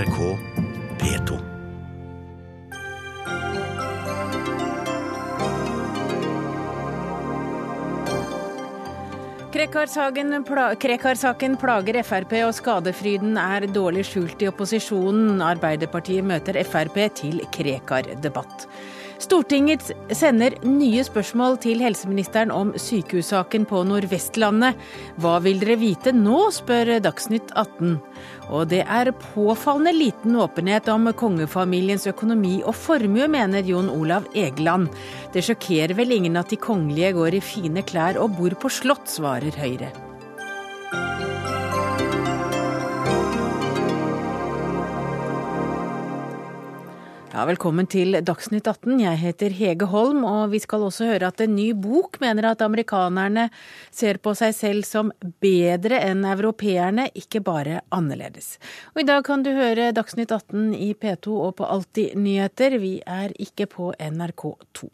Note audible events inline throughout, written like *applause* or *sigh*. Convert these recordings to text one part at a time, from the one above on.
NRK P2. Krekar-saken pla Krekar plager Frp, og skadefryden er dårlig skjult i opposisjonen. Arbeiderpartiet møter Frp til Krekar-debatt. Stortinget sender nye spørsmål til helseministeren om sykehussaken på Nordvestlandet. Hva vil dere vite nå, spør Dagsnytt 18. Og det er påfallende liten åpenhet om kongefamiliens økonomi og formue, mener Jon Olav Egeland. Det sjokkerer vel ingen at de kongelige går i fine klær og bor på slott, svarer Høyre. Ja, velkommen til Dagsnytt 18. Jeg heter Hege Holm, og vi skal også høre at en ny bok mener at amerikanerne ser på seg selv som bedre enn europeerne, ikke bare annerledes. Og I dag kan du høre Dagsnytt 18 i P2 og på Alltid nyheter. Vi er ikke på NRK2.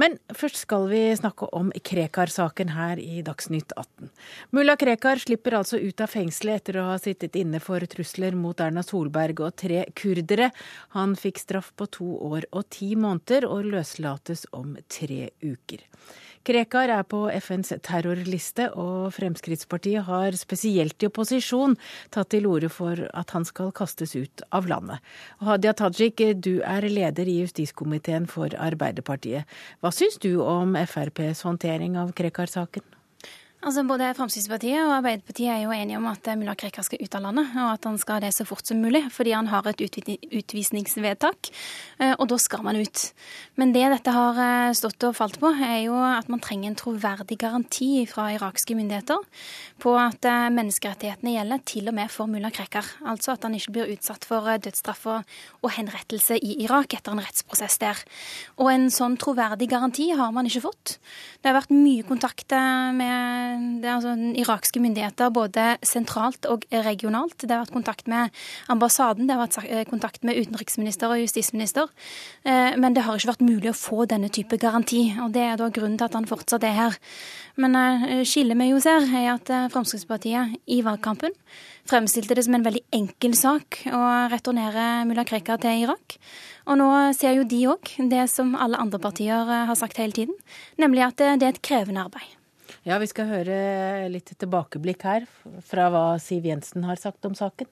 Men først skal vi snakke om Krekar-saken her i Dagsnytt 18. Mulla Krekar slipper altså ut av fengselet etter å ha sittet inne for trusler mot Erna Solberg og tre kurdere. Han fikk straff på to år og ti måneder og løslates om tre uker. Krekar er på FNs terrorliste, og Fremskrittspartiet har spesielt i opposisjon tatt til orde for at han skal kastes ut av landet. Hadia Tajik, du er leder i justiskomiteen for Arbeiderpartiet. Hva syns du om FrPs håndtering av Krekar-saken? Altså Både Fremskrittspartiet og Arbeiderpartiet er jo enige om at mulla Krekar skal ut av landet, og at han skal det så fort som mulig, fordi han har et utvisningsvedtak, eh, og da skal man ut. Men det dette har eh, stått og falt på, er jo at man trenger en troverdig garanti fra irakske myndigheter på at eh, menneskerettighetene gjelder til og med for mulla Krekar. Altså at han ikke blir utsatt for dødsstraff og henrettelse i Irak etter en rettsprosess der. Og en sånn troverdig garanti har man ikke fått. Det har vært mye kontakt med det er altså irakske myndigheter både sentralt og regionalt. Det har vært kontakt med ambassaden, det har vært eh, kontakt med utenriksminister og justisminister. Eh, men det har ikke vært mulig å få denne type garanti, og det er da grunnen til at han fortsatt er her. Men eh, skillet vi jo ser, er at Fremskrittspartiet i valgkampen fremstilte det som en veldig enkel sak å returnere mulla Krekar til Irak. Og nå ser jo de òg det som alle andre partier har sagt hele tiden, nemlig at det er et krevende arbeid. Ja, vi skal høre litt tilbakeblikk her fra hva Siv Jensen har sagt om saken.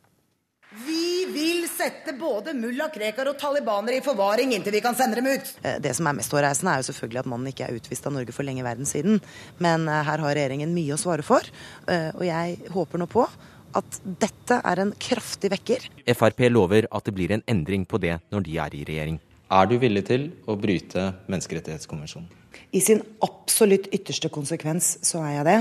Vi vil sette både mulla Krekar og talibanere i forvaring inntil vi kan sende dem ut. Eh, det som er mest hårreisende, er jo selvfølgelig at mannen ikke er utvist av Norge for lenge verden siden. Men eh, her har regjeringen mye å svare for, eh, og jeg håper nå på at dette er en kraftig vekker. Frp lover at det blir en endring på det når de er i regjering. Er du villig til å bryte menneskerettighetskonvensjonen? I sin absolutt ytterste konsekvens så er jeg det.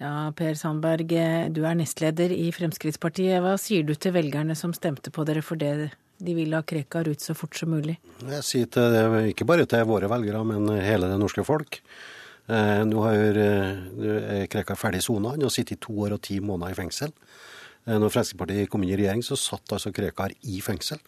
Ja, Per Sandberg, du er nestleder i Fremskrittspartiet. Hva sier du til velgerne som stemte på dere for det de vil ha Krekar ut så fort som mulig? Jeg sier til det, ikke bare til våre velgere, men hele det norske folk. Eh, nå har eh, Krekar ferdig sona. Han har sittet i to år og ti måneder i fengsel. Eh, når Fremskrittspartiet kom inn i regjering, så satt altså Krekar i fengsel.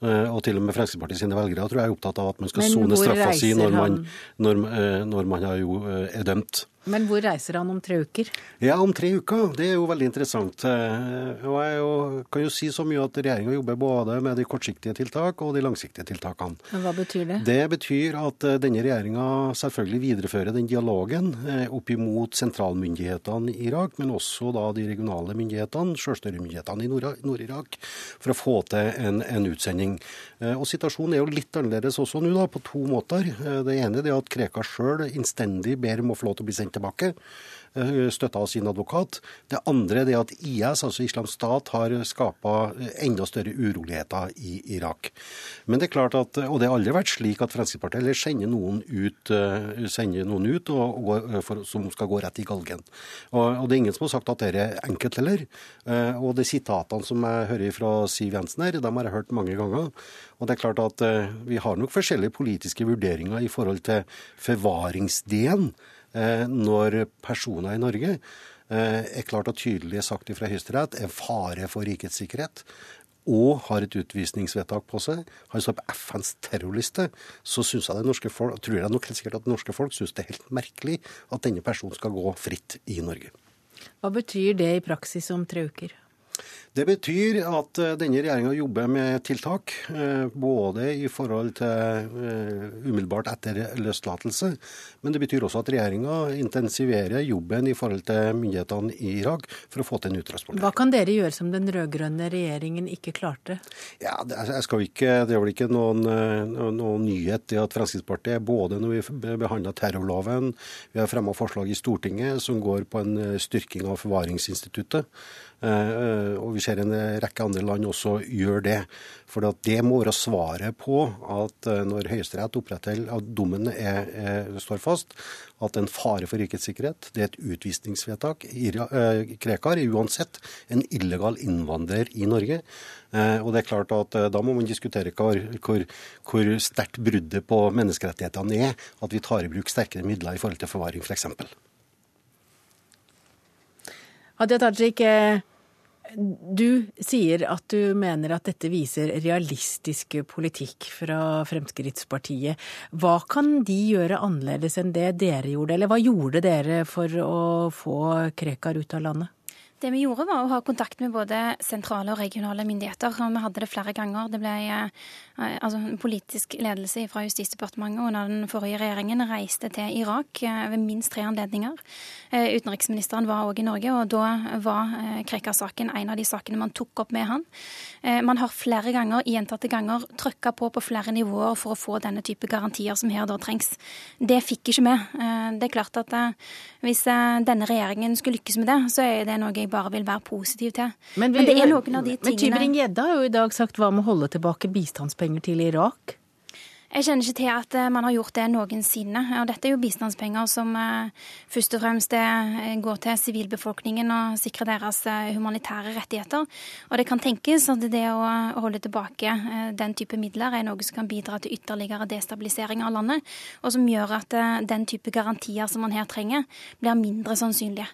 Eh, og til og med Fremskrittspartiet sine velgere tror jeg er opptatt av at man skal sone straffa si når man, når, eh, når man jo, eh, er dømt. Men hvor reiser han om tre uker? Ja, om tre uker. Det er jo veldig interessant. Eh, og jeg kan jo si så mye at regjeringa jobber både med de kortsiktige tiltak og de langsiktige tiltakene. Men Hva betyr det? Det betyr at eh, denne regjeringa selvfølgelig viderefører den dialogen eh, opp imot sentralmyndighetene i Irak, men også da de regionale myndighetene, sjølstyremyndighetene i Nord-Irak, for å få til en, en utsending. Og Situasjonen er jo litt annerledes også nå, da, på to måter. Det ene er at Krekar sjøl innstendig ber om å få lov til å bli sendt tilbake eh, støtta av sin advokat. Det andre er at IS, altså Islamsk stat, har skapa enda større uroligheter i Irak. Men det er klart at, Og det har aldri vært slik at Fremskrittspartiet sender noen ut, eh, sender noen ut og, og, for, som skal gå rett i galgen. Og, og, det er ingen som har sagt at det er enkelt heller. Eh, og de sitatene som jeg hører fra Siv Jensen her, dem har jeg hørt mange ganger. Og det er klart at Vi har nok forskjellige politiske vurderinger i forhold til forvaringsdelen Eh, når personer i Norge eh, er klart og tydelig sagt fra Høyesterett er fare for rikets sikkerhet, og har et utvisningsvedtak på seg, han står på FNs terrorliste, så synes jeg det norske folk, tror jeg nok sikkert at det norske folk syns det er helt merkelig at denne personen skal gå fritt i Norge. Hva betyr det i praksis om tre uker? Det betyr at eh, denne regjeringa jobber med tiltak, eh, både i forhold til eh, umiddelbart etter løslatelse, men det betyr også at regjeringa intensiverer jobben i forhold til myndighetene i Irak for å få til en uttransportering. Hva kan dere gjøre som den rød-grønne regjeringen ikke klarte? Ja, jeg skal ikke, det er vel ikke noen, noen nyhet i at Fremskrittspartiet, både når vi behandla terrorloven, vi har fremma forslag i Stortinget som går på en styrking av forvaringsinstituttet. Eh, og vi ser en rekke andre land også gjør det. For det må være svaret på at eh, når Høyesterett opprettholder at dommen er, er, står fast, at en fare for rikets sikkerhet, det er et utvisningsvedtak. Eh, Krekar er uansett en illegal innvandrer i Norge. Og det er klart at Da må man diskutere hvor, hvor, hvor sterkt bruddet på menneskerettighetene er at vi tar i bruk sterkere midler i forhold til forvaring, f.eks. For Hadia Tajik, du sier at du mener at dette viser realistisk politikk fra Fremskrittspartiet. Hva kan de gjøre annerledes enn det dere gjorde, eller hva gjorde dere for å få Krekar ut av landet? Det vi gjorde, var å ha kontakt med både sentrale og regionale myndigheter. og Vi hadde det flere ganger. Det ble eh, altså, politisk ledelse fra Justisdepartementet under den forrige regjeringen reiste til Irak eh, ved minst tre anledninger. Eh, utenriksministeren var òg i Norge, og da var Krekar-saken en av de sakene man tok opp med han. Man har flere ganger, gjentatte ganger, trykka på på flere nivåer for å få denne type garantier som her da trengs. Det fikk ikke vi. Det er klart at hvis denne regjeringen skulle lykkes med det, så er det noe jeg bare vil være positiv til. Men, vi, men det er noen av de tingene Men Tybring-Gjedde har jo i dag sagt hva med å holde tilbake bistandspenger til Irak? Jeg kjenner ikke til at eh, man har gjort det noensinne. Og dette er jo bistandspenger som eh, først og fremst eh, går til sivilbefolkningen og sikrer deres humanitære rettigheter. Og det kan tenkes at det å holde tilbake den type midler er noe som kan bidra til ytterligere destabilisering av landet, og som gjør at den type garantier som man her trenger, blir mindre sannsynlige.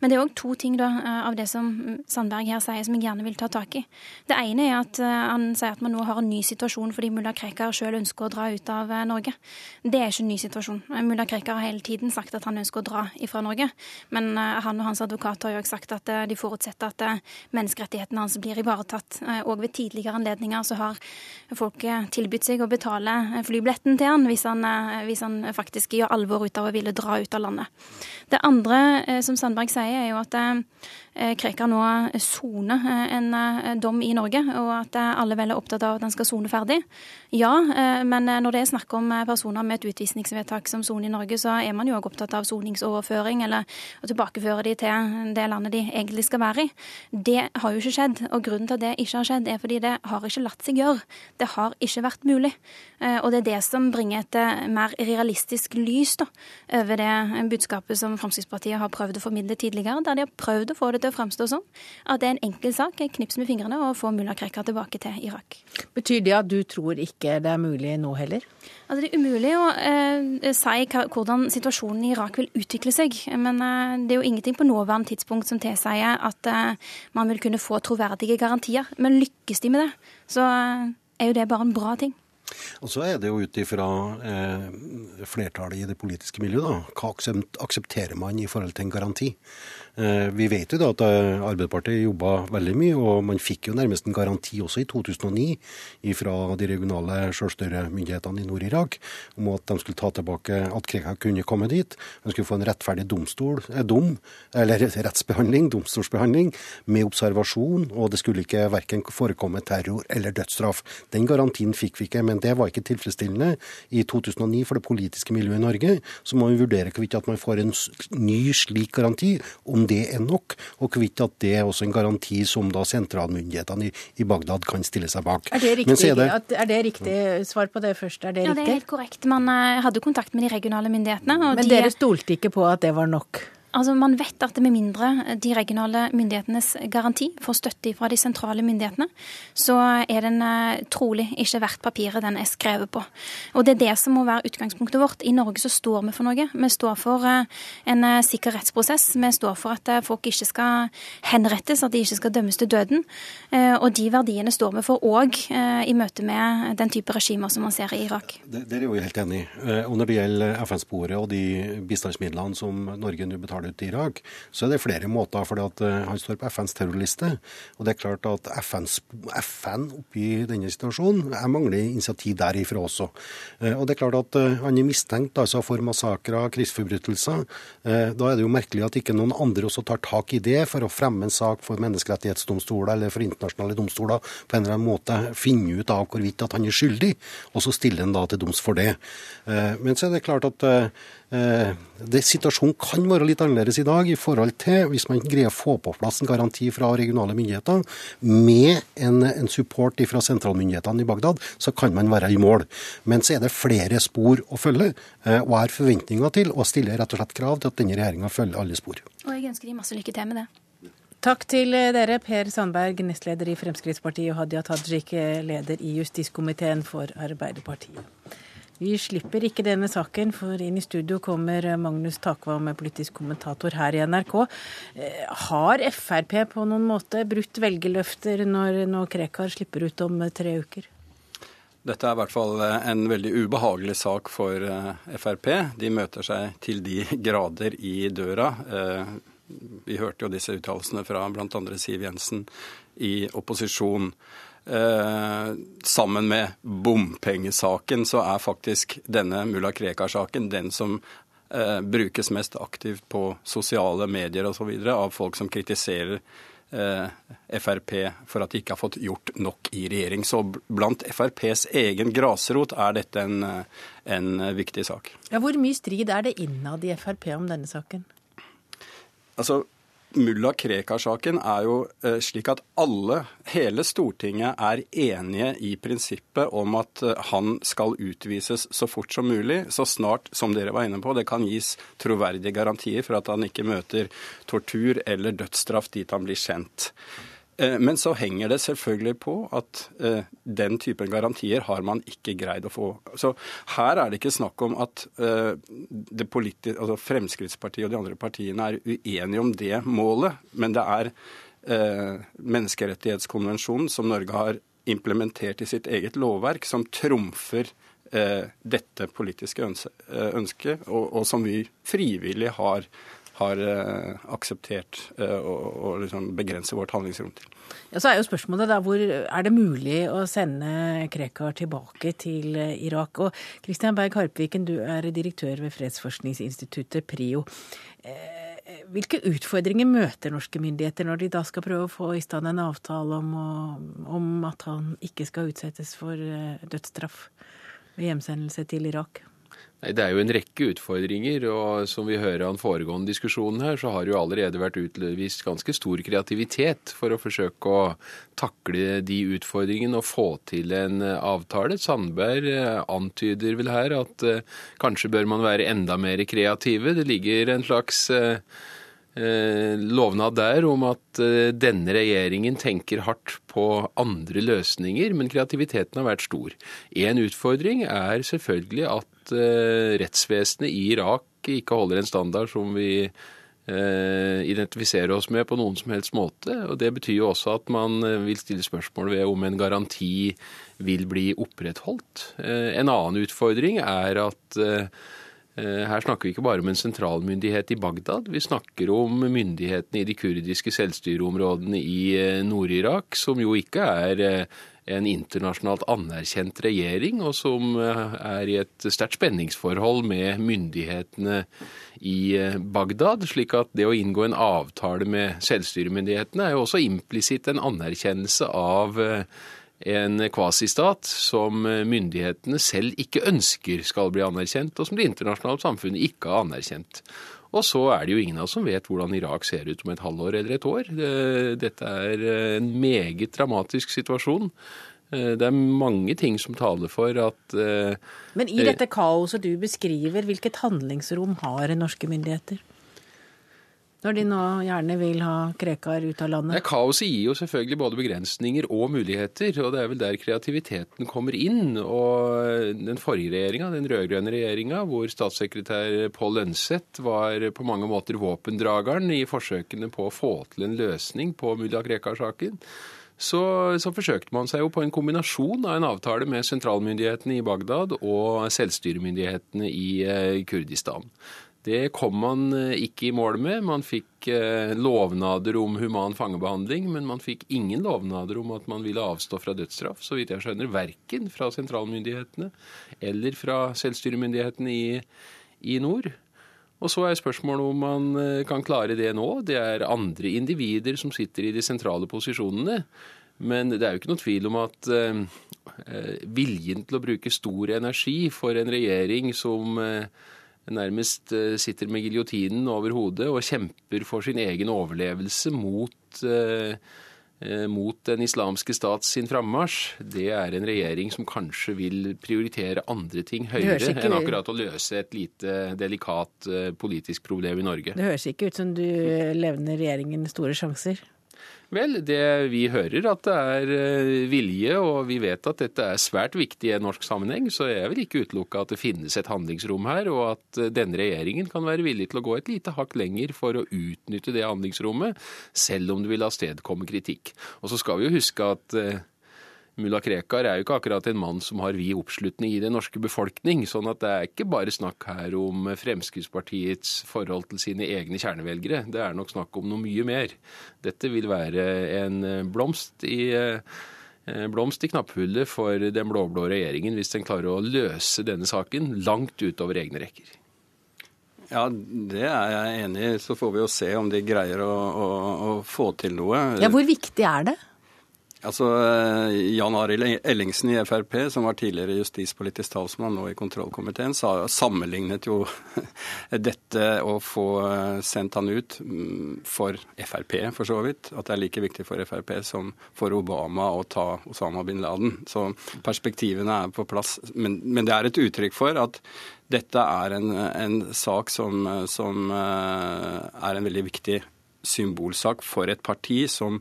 Men det er òg to ting da, av det som Sandberg her sier som jeg gjerne vil ta tak i. Det ene er at han sier at man nå har en ny situasjon fordi mulla Krekar sjøl ønsker å dra ut av eh, Norge. Det er ikke en ny situasjon. Mulla Krekar har hele tiden sagt at han ønsker å dra ifra Norge. Men eh, han og hans advokat har jo også sagt at eh, de forutsetter at menneskerettighetene hans blir ivaretatt. Og ved tidligere anledninger så har folk tilbudt seg å betale flybilletten til han hvis han, hvis han faktisk gjør alvor ut av å ville dra ut av landet. Det andre som Sandberg sier, er jo at Krekar nå soner en dom i Norge, og at alle vel er opptatt av at han skal sone ferdig. Ja, men Eh, når det er snakk om eh, personer med et utvisningsvedtak som soner i Norge, så er man jo òg opptatt av soningsoverføring, eller å tilbakeføre de til det landet de egentlig skal være i. Det har jo ikke skjedd. Og grunnen til at det ikke har skjedd, er fordi det har ikke latt seg gjøre. Det har ikke vært mulig. Eh, og det er det som bringer et mer realistisk lys da, over det budskapet som Fremskrittspartiet har prøvd å formidle tidligere, der de har prøvd å få det til å framstå som at det er en enkel sak, knips med fingrene, og få mulla Krekar tilbake til Irak. Betyr det at du tror ikke det er mulig nå heller? Altså, det er umulig å eh, si hvordan situasjonen i Irak vil utvikle seg. Men eh, det er jo ingenting på nåværende tidspunkt som tilsier at eh, man vil kunne få troverdige garantier. Men lykkes de med det, så eh, er jo det bare en bra ting. Og så er det jo ut ifra eh, flertallet i det politiske miljøet, da. Hva aksepterer man i forhold til en garanti? Eh, vi vet jo da at eh, Arbeiderpartiet jobba veldig mye, og man fikk jo nærmest en garanti også i 2009 fra de regionale selvstyremyndighetene i Nord-Irak om at de skulle ta tilbake at krigen kunne komme dit. De skulle få en rettferdig domstol, eh, dom, eller *laughs* rettsbehandling, domstolsbehandling, med observasjon, og det skulle ikke verken forekomme terror eller dødsstraff. Den garantien fikk vi ikke, men det var ikke tilfredsstillende i 2009 for det politiske miljøet i Norge. Så må vi vurdere hvorvidt at man får en ny slik garanti. om om det er nok, og hvorvidt at det er også en garanti som da sentralmyndighetene i, i Bagdad kan stille seg bak. Er det riktig, er det, er det riktig svar på det først? Er det ja, riktig? Ja, det er helt korrekt. Man eh, hadde kontakt med de regionale myndighetene. Men de... dere stolte ikke på at det var nok? Altså, Man vet at med mindre de regionale myndighetenes garanti får støtte fra de sentrale myndighetene, så er den eh, trolig ikke verdt papiret den er skrevet på. Og Det er det som må være utgangspunktet vårt. I Norge så står vi for noe. Vi står for eh, en eh, sikker rettsprosess. Vi står for at folk ikke skal henrettes, at de ikke skal dømmes til døden. Og de verdiene står vi for òg i møte med den type regimer som man ser i Irak. Det er jo helt enig. Og når det gjelder FN-sporet og de bistandsmidlene som Norge nå betaler avtale ute i Irak, så er det flere måter. For han står på FNs terrorliste. Og det er klart at FNs, FN oppi denne situasjonen Jeg mangler initiativ derifra også. Og det er klart at han er mistenkt altså, for massakrer, krigsforbrytelser. Da er det jo merkelig at ikke noen andre også tar tak i det for å fremme en sak for menneskerettighetsdomstoler eller for internasjonale domstoler på en eller annen måte finne ut av hvorvidt at han er skyldig, og så stiller han da til doms for det. Eh, men så er det klart at eh, det, situasjonen kan være litt annerledes i dag i forhold til hvis man greier å få på plass en garanti fra regionale myndigheter med en, en support fra sentralmyndighetene i Bagdad, så kan man være i mål. Men så er det flere spor å følge, eh, og er forventninger til og stiller rett og slett krav til at denne regjeringa følger alle spor. Og jeg ønsker de masse lykke til med det. Takk til dere, Per Sandberg, nestleder i Fremskrittspartiet, og Hadia Tajik, leder i justiskomiteen for Arbeiderpartiet. Vi slipper ikke denne saken, for inn i studio kommer Magnus Takvam, politisk kommentator her i NRK. Eh, har Frp på noen måte brutt velgerløfter når, nå Krekar slipper ut om tre uker? Dette er i hvert fall en veldig ubehagelig sak for eh, Frp. De møter seg til de *laughs* grader i døra. Eh, vi hørte jo disse uttalelsene fra bl.a. Siv Jensen i opposisjon. Eh, sammen med bompengesaken så er faktisk denne mulla Krekar-saken den som eh, brukes mest aktivt på sosiale medier osv. av folk som kritiserer eh, Frp for at de ikke har fått gjort nok i regjering. Så blant FrPs egen grasrot er dette en, en viktig sak. Ja, hvor mye strid er det innad i Frp om denne saken? Altså, Mulla Krekar-saken er jo eh, slik at alle, hele Stortinget, er enige i prinsippet om at eh, han skal utvises så fort som mulig, så snart som dere var inne på. Det kan gis troverdige garantier for at han ikke møter tortur eller dødsstraff dit han blir sendt. Eh, men så henger det selvfølgelig på at eh, den typen garantier har man ikke greid å få. Så her er det ikke snakk om at eh, altså Fremskrittspartiet og de andre partiene er uenige om det målet, men det er menneskerettighetskonvensjonen som Norge har implementert i sitt eget lovverk, som trumfer dette politiske ønsket, og som vi frivillig har har uh, akseptert uh, å, liksom begrense vårt handlingsrom til. Ja, så er jo spørsmålet da, hvor Er det mulig å sende Krekar tilbake til uh, Irak? Og Kristian Berg Harpviken, du er direktør ved fredsforskningsinstituttet PRIO. Hvilke utfordringer møter norske myndigheter når de da skal prøve å få i stand en avtale om, å, om at han ikke skal utsettes for dødsstraff ved hjemsendelse til Irak? Nei, Det er jo en rekke utfordringer, og som vi hører av den foregående diskusjonen her, så har det jo allerede vært utvist ganske stor kreativitet for å forsøke å takle de utfordringene og få til en eh, avtale. Sandberg eh, antyder vel her at uh, kanskje bør man være enda mer kreative. Det ligger en slags Eh, lovnad der om at eh, denne regjeringen tenker hardt på andre løsninger, men kreativiteten har vært stor. En utfordring er selvfølgelig at eh, rettsvesenet i Irak ikke holder en standard som vi identifiserer oss med på noen som helst måte. og Det betyr jo også at man vil stille spørsmål ved om en garanti vil bli opprettholdt. En annen utfordring er at Eh, her snakker vi ikke bare om en sentralmyndighet i Bagdad. Vi snakker om myndighetene i de kurdiske selvstyreområdene i eh, Nord-Irak, som jo ikke er eh, en internasjonalt anerkjent regjering, og som er i et sterkt spenningsforhold med myndighetene i Bagdad. slik at det å inngå en avtale med selvstyremyndighetene er jo også implisitt en anerkjennelse av en kvasistat som myndighetene selv ikke ønsker skal bli anerkjent, og som det internasjonale samfunnet ikke har anerkjent. Og så er det jo ingen av oss som vet hvordan Irak ser ut om et halvår eller et år. Dette er en meget dramatisk situasjon. Det er mange ting som taler for at eh, Men i dette kaoset du beskriver, hvilket handlingsrom har norske myndigheter? Når de nå gjerne vil ha Krekar ut av landet? Ja, kaoset gir jo selvfølgelig både begrensninger og muligheter, og det er vel der kreativiteten kommer inn. Og den forrige regjeringa, den rød-grønne regjeringa, hvor statssekretær Pål Lønseth var på mange måter våpendrageren i forsøkene på å få til en løsning på mulla Krekar-saken, så, så, forsøkte man seg jo på en kombinasjon av en avtale med sentralmyndighetene i Bagdad og selvstyremyndighetene i eh, Kurdistan. Det kom man eh, ikke i mål med. Man fikk eh, lovnader om human fangebehandling, men man fikk ingen lovnader om at man ville avstå fra dødsstraff, så vidt jeg skjønner. Verken fra sentralmyndighetene eller fra selvstyremyndighetene i, i nord. Og så er spørsmålet om man eh, kan klare det nå. Det er andre individer som sitter i de sentrale posisjonene. Men det er jo ikke noe tvil om at viljen til å bruke stor energi for en regjering som nærmest eh, sitter med giljotinen over hodet og kjemper for sin egen overlevelse mot, eh, eh, mot den islamske stats sin frammarsj, det er en regjering som kanskje vil prioritere andre ting høyere enn akkurat å løse et lite delikat politisk problem i Norge. Det høres ikke ut som du levner regjeringen store sjanser? Vel, det vi hører at det er eh, vilje, og vi vet at dette er svært viktig i en norsk sammenheng, så jeg vil ikke utelukke at det finnes et handlingsrom her, og at eh, denne regjeringen kan være villig til å gå et lite hakk lenger for å utnytte det handlingsrommet, selv om det vil avstedkomme kritikk. Og så skal vi jo huske at eh, Mulla Krekar er jo ikke akkurat en mann som har vid oppslutning i den norske befolkning, sånn at det er ikke bare snakk her om Fremskrittspartiets forhold til sine egne kjernevelgere. Det er nok snakk om noe mye mer. Dette vil være en blomst i blomst i knapphullet for den blå-blå regjeringen hvis den klarer å løse denne saken langt utover egne rekker. Ja, det er jeg enig i. Så får vi jo se om de greier å, å, å få til noe. Ja, Hvor viktig er det? Altså, eh, Jan Arild Ellingsen i Frp, som var tidligere justispolitisk talsmann nå i kontrollkomiteen, sa, sammenlignet jo *laughs* dette å få eh, sendt han ut mm, for Frp, for så vidt. At det er like viktig for Frp som for Obama å ta Osama bin Laden. Så perspektivene er på plass. Men, men det er et uttrykk for at dette er en, en sak som, som eh, er en veldig viktig symbolsak for et parti som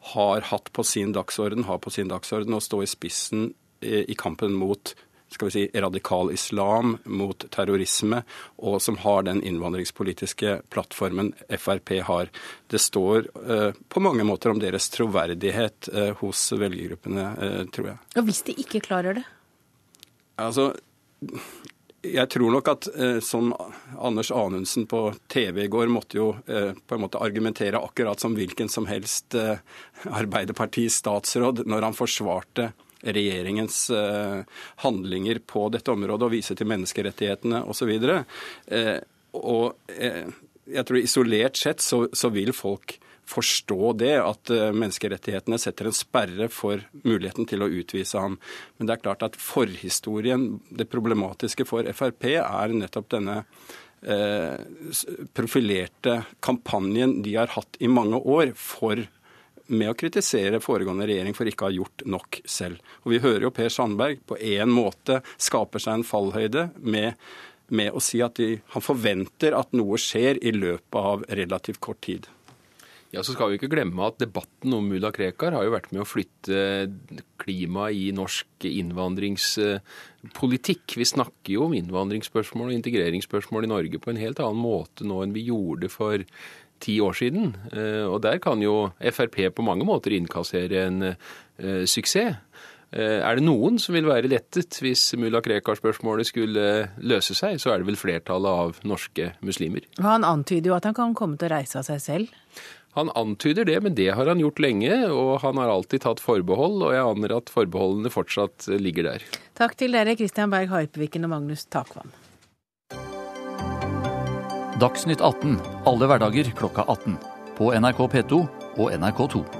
har hatt på sin dagsorden, har på sin dagsorden å stå i spissen i kampen mot skal vi si, radikal islam, mot terrorisme, og som har den innvandringspolitiske plattformen Frp har. Det står uh, på mange måter om deres troverdighet uh, hos velgergruppene, tror jeg. Og hvis de ikke klarer det? Altså, jeg tror nok at eh, som Anders Anundsen på TV i går måtte jo eh, på en måte argumentere akkurat som hvilken som helst Arbeiderpartiets statsråd når han forsvarte regjeringens eh, handlinger på dette området og vise til menneskerettighetene osv. Eh, og eh, jeg tror isolert sett så, så vil folk forstå det, at eh, menneskerettighetene setter en sperre for muligheten til å utvise ham. Men det er klart at forhistorien, det problematiske for Frp, er nettopp denne eh, profilerte kampanjen de har hatt i mange år for med å kritisere foregående regjering for ikke å ha gjort nok selv. Og Vi hører jo Per Sandberg på en måte skaper seg en fallhøyde med, med å si at de, han forventer at noe skjer i løpet av relativt kort tid. Ja, så skal vi ikke glemme at Debatten om mulla Krekar har jo vært med å flytte klimaet i norsk innvandringspolitikk. Vi snakker jo om innvandringsspørsmål og integreringsspørsmål i Norge på en helt annen måte nå enn vi gjorde for ti år siden. Eh, og der kan jo Frp på mange måter innkassere en uh, suksess. Eh, er det noen som vil være lettet hvis mulla Krekar-spørsmålet skulle løse seg, så er det vel flertallet av norske muslimer. Han antyder jo at han kan komme til å reise av seg selv? Han antyder det, men det har han gjort lenge, og han har alltid tatt forbehold, og jeg aner at forbeholdene fortsatt ligger der. Takk til dere, Christian Berg Harpeviken og Magnus Takvam. Dagsnytt 18 alle hverdager klokka 18. På NRK P2 og NRK2.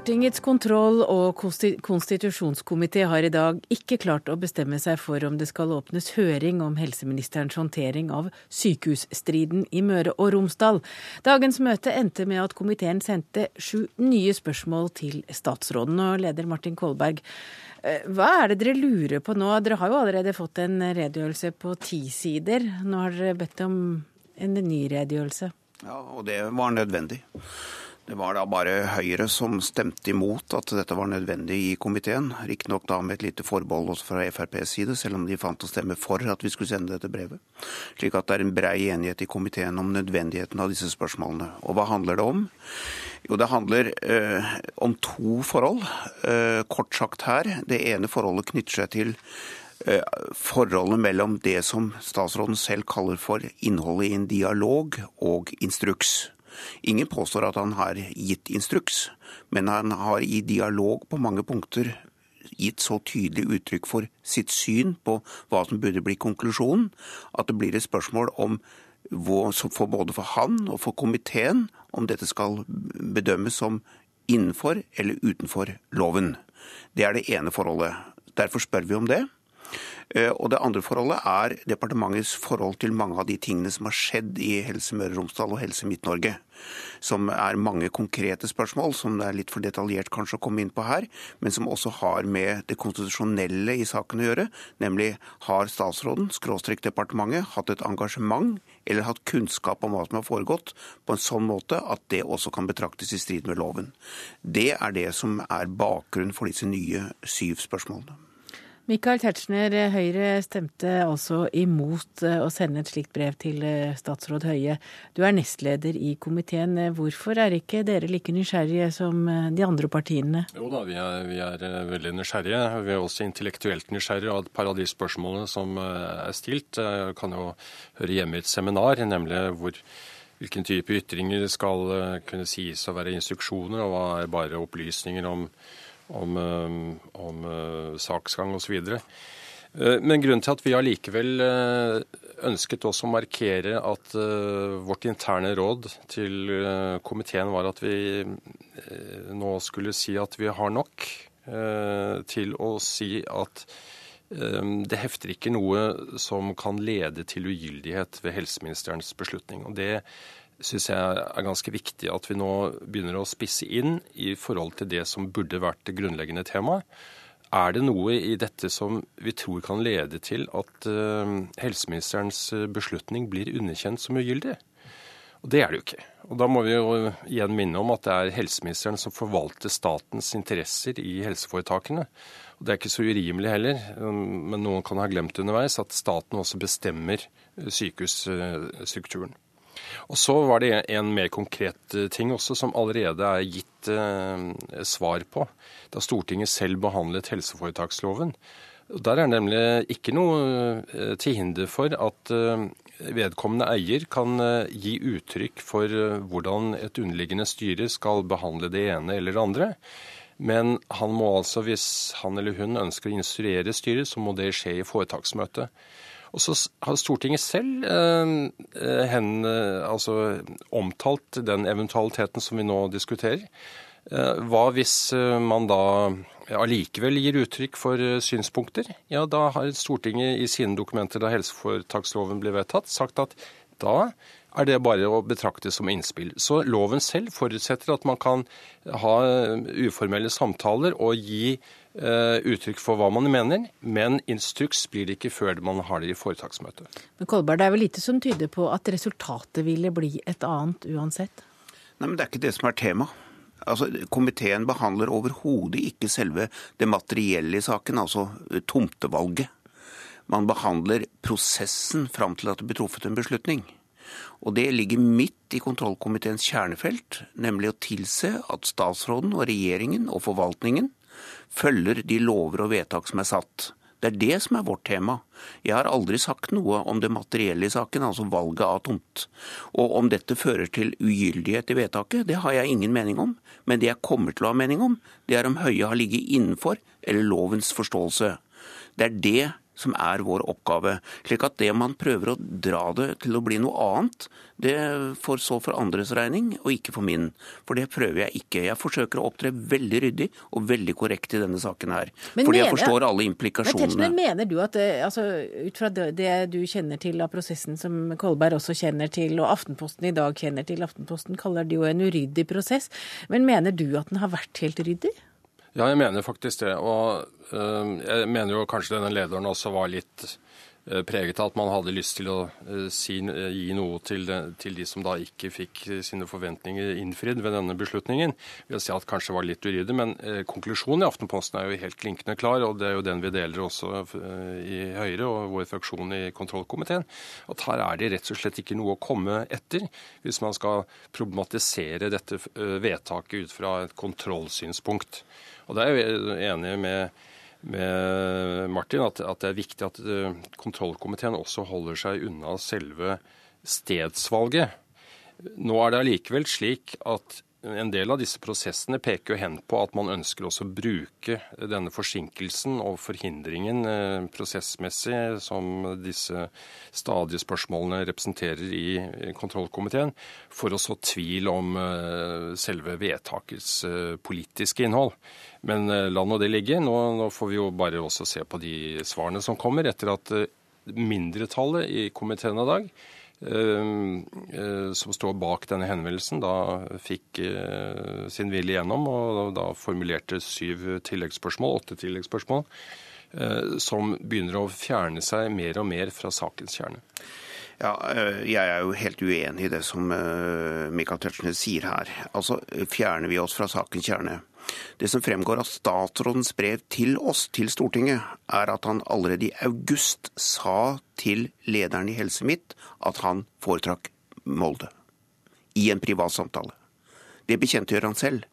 Stortingets kontroll- og konstitusjonskomité har i dag ikke klart å bestemme seg for om det skal åpnes høring om helseministerens håndtering av sykehusstriden i Møre og Romsdal. Dagens møte endte med at komiteen sendte sju nye spørsmål til statsråden. Og leder Martin Kolberg, eh, hva er det dere lurer på nå? Dere har jo allerede fått en redegjørelse på ti sider. Nå har dere bedt om en ny redegjørelse. Ja, og det var nødvendig. Det var da bare Høyre som stemte imot at dette var nødvendig i komiteen. Riktignok da med et lite forbehold også fra FrPs side, selv om de fant å stemme for at vi skulle sende dette brevet. Slik at det er en brei enighet i komiteen om nødvendigheten av disse spørsmålene. Og hva handler det om? Jo, det handler eh, om to forhold, eh, kort sagt her. Det ene forholdet knytter seg til eh, forholdet mellom det som statsråden selv kaller for innholdet i en dialog og instruks. Ingen påstår at han har gitt instruks, men han har i dialog på mange punkter gitt så tydelig uttrykk for sitt syn på hva som burde bli konklusjonen, at det blir et spørsmål om for både for han og for komiteen om dette skal bedømmes som innenfor eller utenfor loven. Det er det ene forholdet. Derfor spør vi om det. Eh, og Det andre forholdet er departementets forhold til mange av de tingene som har skjedd i Helse Møre og Romsdal og Helse Midt-Norge. Som er mange konkrete spørsmål, som det er litt for detaljert kanskje å komme inn på her, men som også har med det konstitusjonelle i saken å gjøre. Nemlig har statsråden, skråstrek departementet, hatt et engasjement eller hatt kunnskap om hva som har foregått, på en sånn måte at det også kan betraktes i strid med loven. Det er det som er bakgrunnen for disse nye syv spørsmålene. Michael Tetzschner, Høyre stemte altså imot eh, å sende et slikt brev til eh, statsråd Høie. Du er nestleder i komiteen. Hvorfor er ikke dere like nysgjerrige som eh, de andre partiene? Jo da, vi er, vi er veldig nysgjerrige. Vi er også intellektuelt nysgjerrige. Og et par av de spørsmålene som er stilt, kan jo høre hjemme i et seminar, nemlig hvor hvilken type ytringer skal kunne sies å være instruksjoner, og hva er bare opplysninger om om, eh, om eh, saksgang osv. Eh, men grunnen til at vi allikevel ønsket også å markere at vårt interne råd til komiteen var at vi nå skulle si at vi har nok til å si at det hefter ikke noe som kan lede til ugyldighet ved helseministerens beslutning. Og Det syns jeg er ganske viktig at vi nå begynner å spisse inn i forhold til det som burde vært det grunnleggende temaet. Er det noe i dette som vi tror kan lede til at uh, helseministerens beslutning blir underkjent som ugyldig? Og Det er det jo ikke. Og Da må vi jo igjen minne om at det er helseministeren som forvalter statens interesser i helseforetakene. Og Det er ikke så urimelig heller, men noen kan ha glemt underveis at staten også bestemmer sykehusstrukturen. Og så var det en mer konkret eh, ting også, som allerede er gitt eh, svar på da Stortinget selv behandlet helseforetaksloven. Der er nemlig ikke noe eh, til hinder for at eh, vedkommende eier kan gi uttrykk for hvordan et underliggende styre skal behandle det ene eller det andre. Men han må altså, hvis han eller hun ønsker å instruere styret, så må det skje i foretaksmøtet. Og så har Stortinget selv eh, eh, hen, eh, altså, omtalt den eventualiteten som vi nå diskuterer. Hva hvis man da allikevel gir uttrykk for synspunkter? Ja, da har Stortinget i sine dokumenter da helseforetaksloven ble vedtatt, sagt at da er det bare å betrakte som innspill. Så loven selv forutsetter at man kan ha uformelle samtaler og gi uttrykk for hva man mener, men instruks blir det ikke før man har det i foretaksmøtet. Men Kolberg, det er vel lite som tyder på at resultatet ville bli et annet uansett? Nei, men Det er ikke det som er tema. Altså, Komiteen behandler overhodet ikke selve det materielle i saken, altså tomtevalget. Man behandler prosessen fram til at det blir truffet en beslutning. Og det ligger midt i kontrollkomiteens kjernefelt, nemlig å tilse at statsråden og regjeringen og forvaltningen følger de lover og vedtak som er satt. Det er det som er vårt tema. Jeg har aldri sagt noe om det materielle i saken, altså valget av tomt. Og om dette fører til ugyldighet i vedtaket, det har jeg ingen mening om. Men det jeg kommer til å ha mening om, det er om Høie har ligget innenfor eller lovens forståelse. Det er det som er vår oppgave. Slik at det man prøver å dra det til å bli noe annet, det får så for andres regning, og ikke for min. For det prøver jeg ikke. Jeg forsøker å opptre veldig ryddig og veldig korrekt i denne saken her. Men fordi mener, jeg forstår alle implikasjonene. Men mener du at, eh, altså, ut fra det du kjenner til av prosessen som Kolberg også kjenner til, og Aftenposten i dag kjenner til, Aftenposten kaller det jo en uryddig prosess, men mener du at den har vært helt ryddig? Ja, jeg mener faktisk det. Og øh, jeg mener jo kanskje denne lederen også var litt eh, preget av at man hadde lyst til å eh, si, eh, gi noe til, til, de som da ikke fikk sine forventninger innfridd ved denne beslutningen. Vil har si at kanskje var litt uryddig, men eh, konklusjonen i Aftenposten er jo helt klinkende klar, og det er jo den vi deler også i Høyre og vår fraksjon i kontrollkomiteen. At her er det rett og slett ikke noe å komme etter hvis man skal problematisere dette vedtaket ut fra et kontrollsynspunkt. Og det er jeg enig med med Martin at, at, det er viktig at uh, kontrollkomiteen også holder seg unna selve stedsvalget. Nå er det allikevel slik at en del av disse prosessene peker jo hen på at man ønsker også å bruke denne forsinkelsen og forhindringen eh, prosessmessig som disse stadige spørsmålene representerer i kontrollkomiteen, for å så tvil om eh, selve vedtakets eh, politiske innhold. Men la nå det ligge. Nå, får vi jo bare også se på de svarene som kommer etter at mindretallet i komiteen i dag som står bak denne henvendelsen, da fikk eh, sin vilje gjennom og da formulerte syv tilleggsspørsmål, åtte tilleggsspørsmål, som begynner å fjerne seg mer og mer fra sakens kjerne. Ja, Jeg er jo helt uenig i det som Michael Tetzschner sier her. Altså, Fjerner vi oss fra sakens kjerne, det som fremgår av statsrådens brev til oss, til Stortinget, er at han allerede i august sa til lederen i Helse Midt at han foretrakk Molde. I en privat samtale. Det bekjentgjør han selv.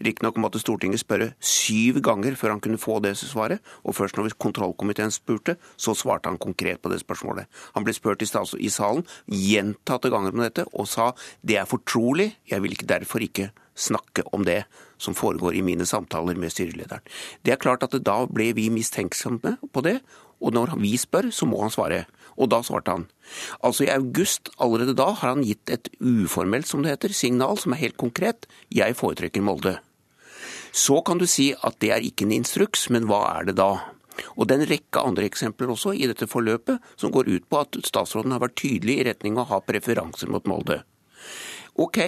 Riktignok måtte Stortinget spørre syv ganger før han kunne få det svaret, og først når kontrollkomiteen spurte, så svarte han konkret på det spørsmålet. Han ble spurt i salen gjentatte ganger om dette, og sa det er fortrolig, jeg vil ikke derfor ikke snakke om det som foregår i mine samtaler med styrelederen. Det er klart at Da ble vi mistenksomme på det, og når vi spør, så må han svare. Og da svarte han. Altså i august, allerede da, har han gitt et uformelt, som det heter, signal som er helt konkret. Jeg foretrekker Molde. Så kan du si at det er ikke en instruks, men hva er det da? Og det er en rekke andre eksempler også i dette forløpet som går ut på at statsråden har vært tydelig i retning av å ha preferanser mot Molde. Ok,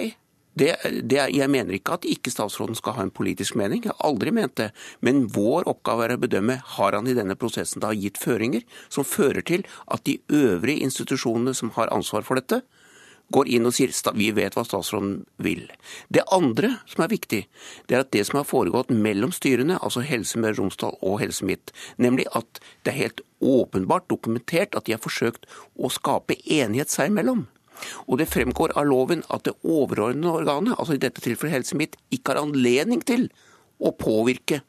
det, det, jeg mener ikke at ikke statsråden skal ha en politisk mening, jeg har aldri ment det. Men vår oppgave er å bedømme har han i denne prosessen da gitt føringer som fører til at de øvrige institusjonene som har ansvar for dette, går inn og sier vi vet hva statsråden vil. Det andre som er viktig, det er at det som har foregått mellom styrene, altså Helse Møre og Romsdal og Helse Midt, nemlig at det er helt åpenbart dokumentert at de har forsøkt å skape enighet seg imellom. Og det fremgår av loven at det overordnede organet, altså i dette tilfellet Helse Midt, ikke har anledning til å påvirke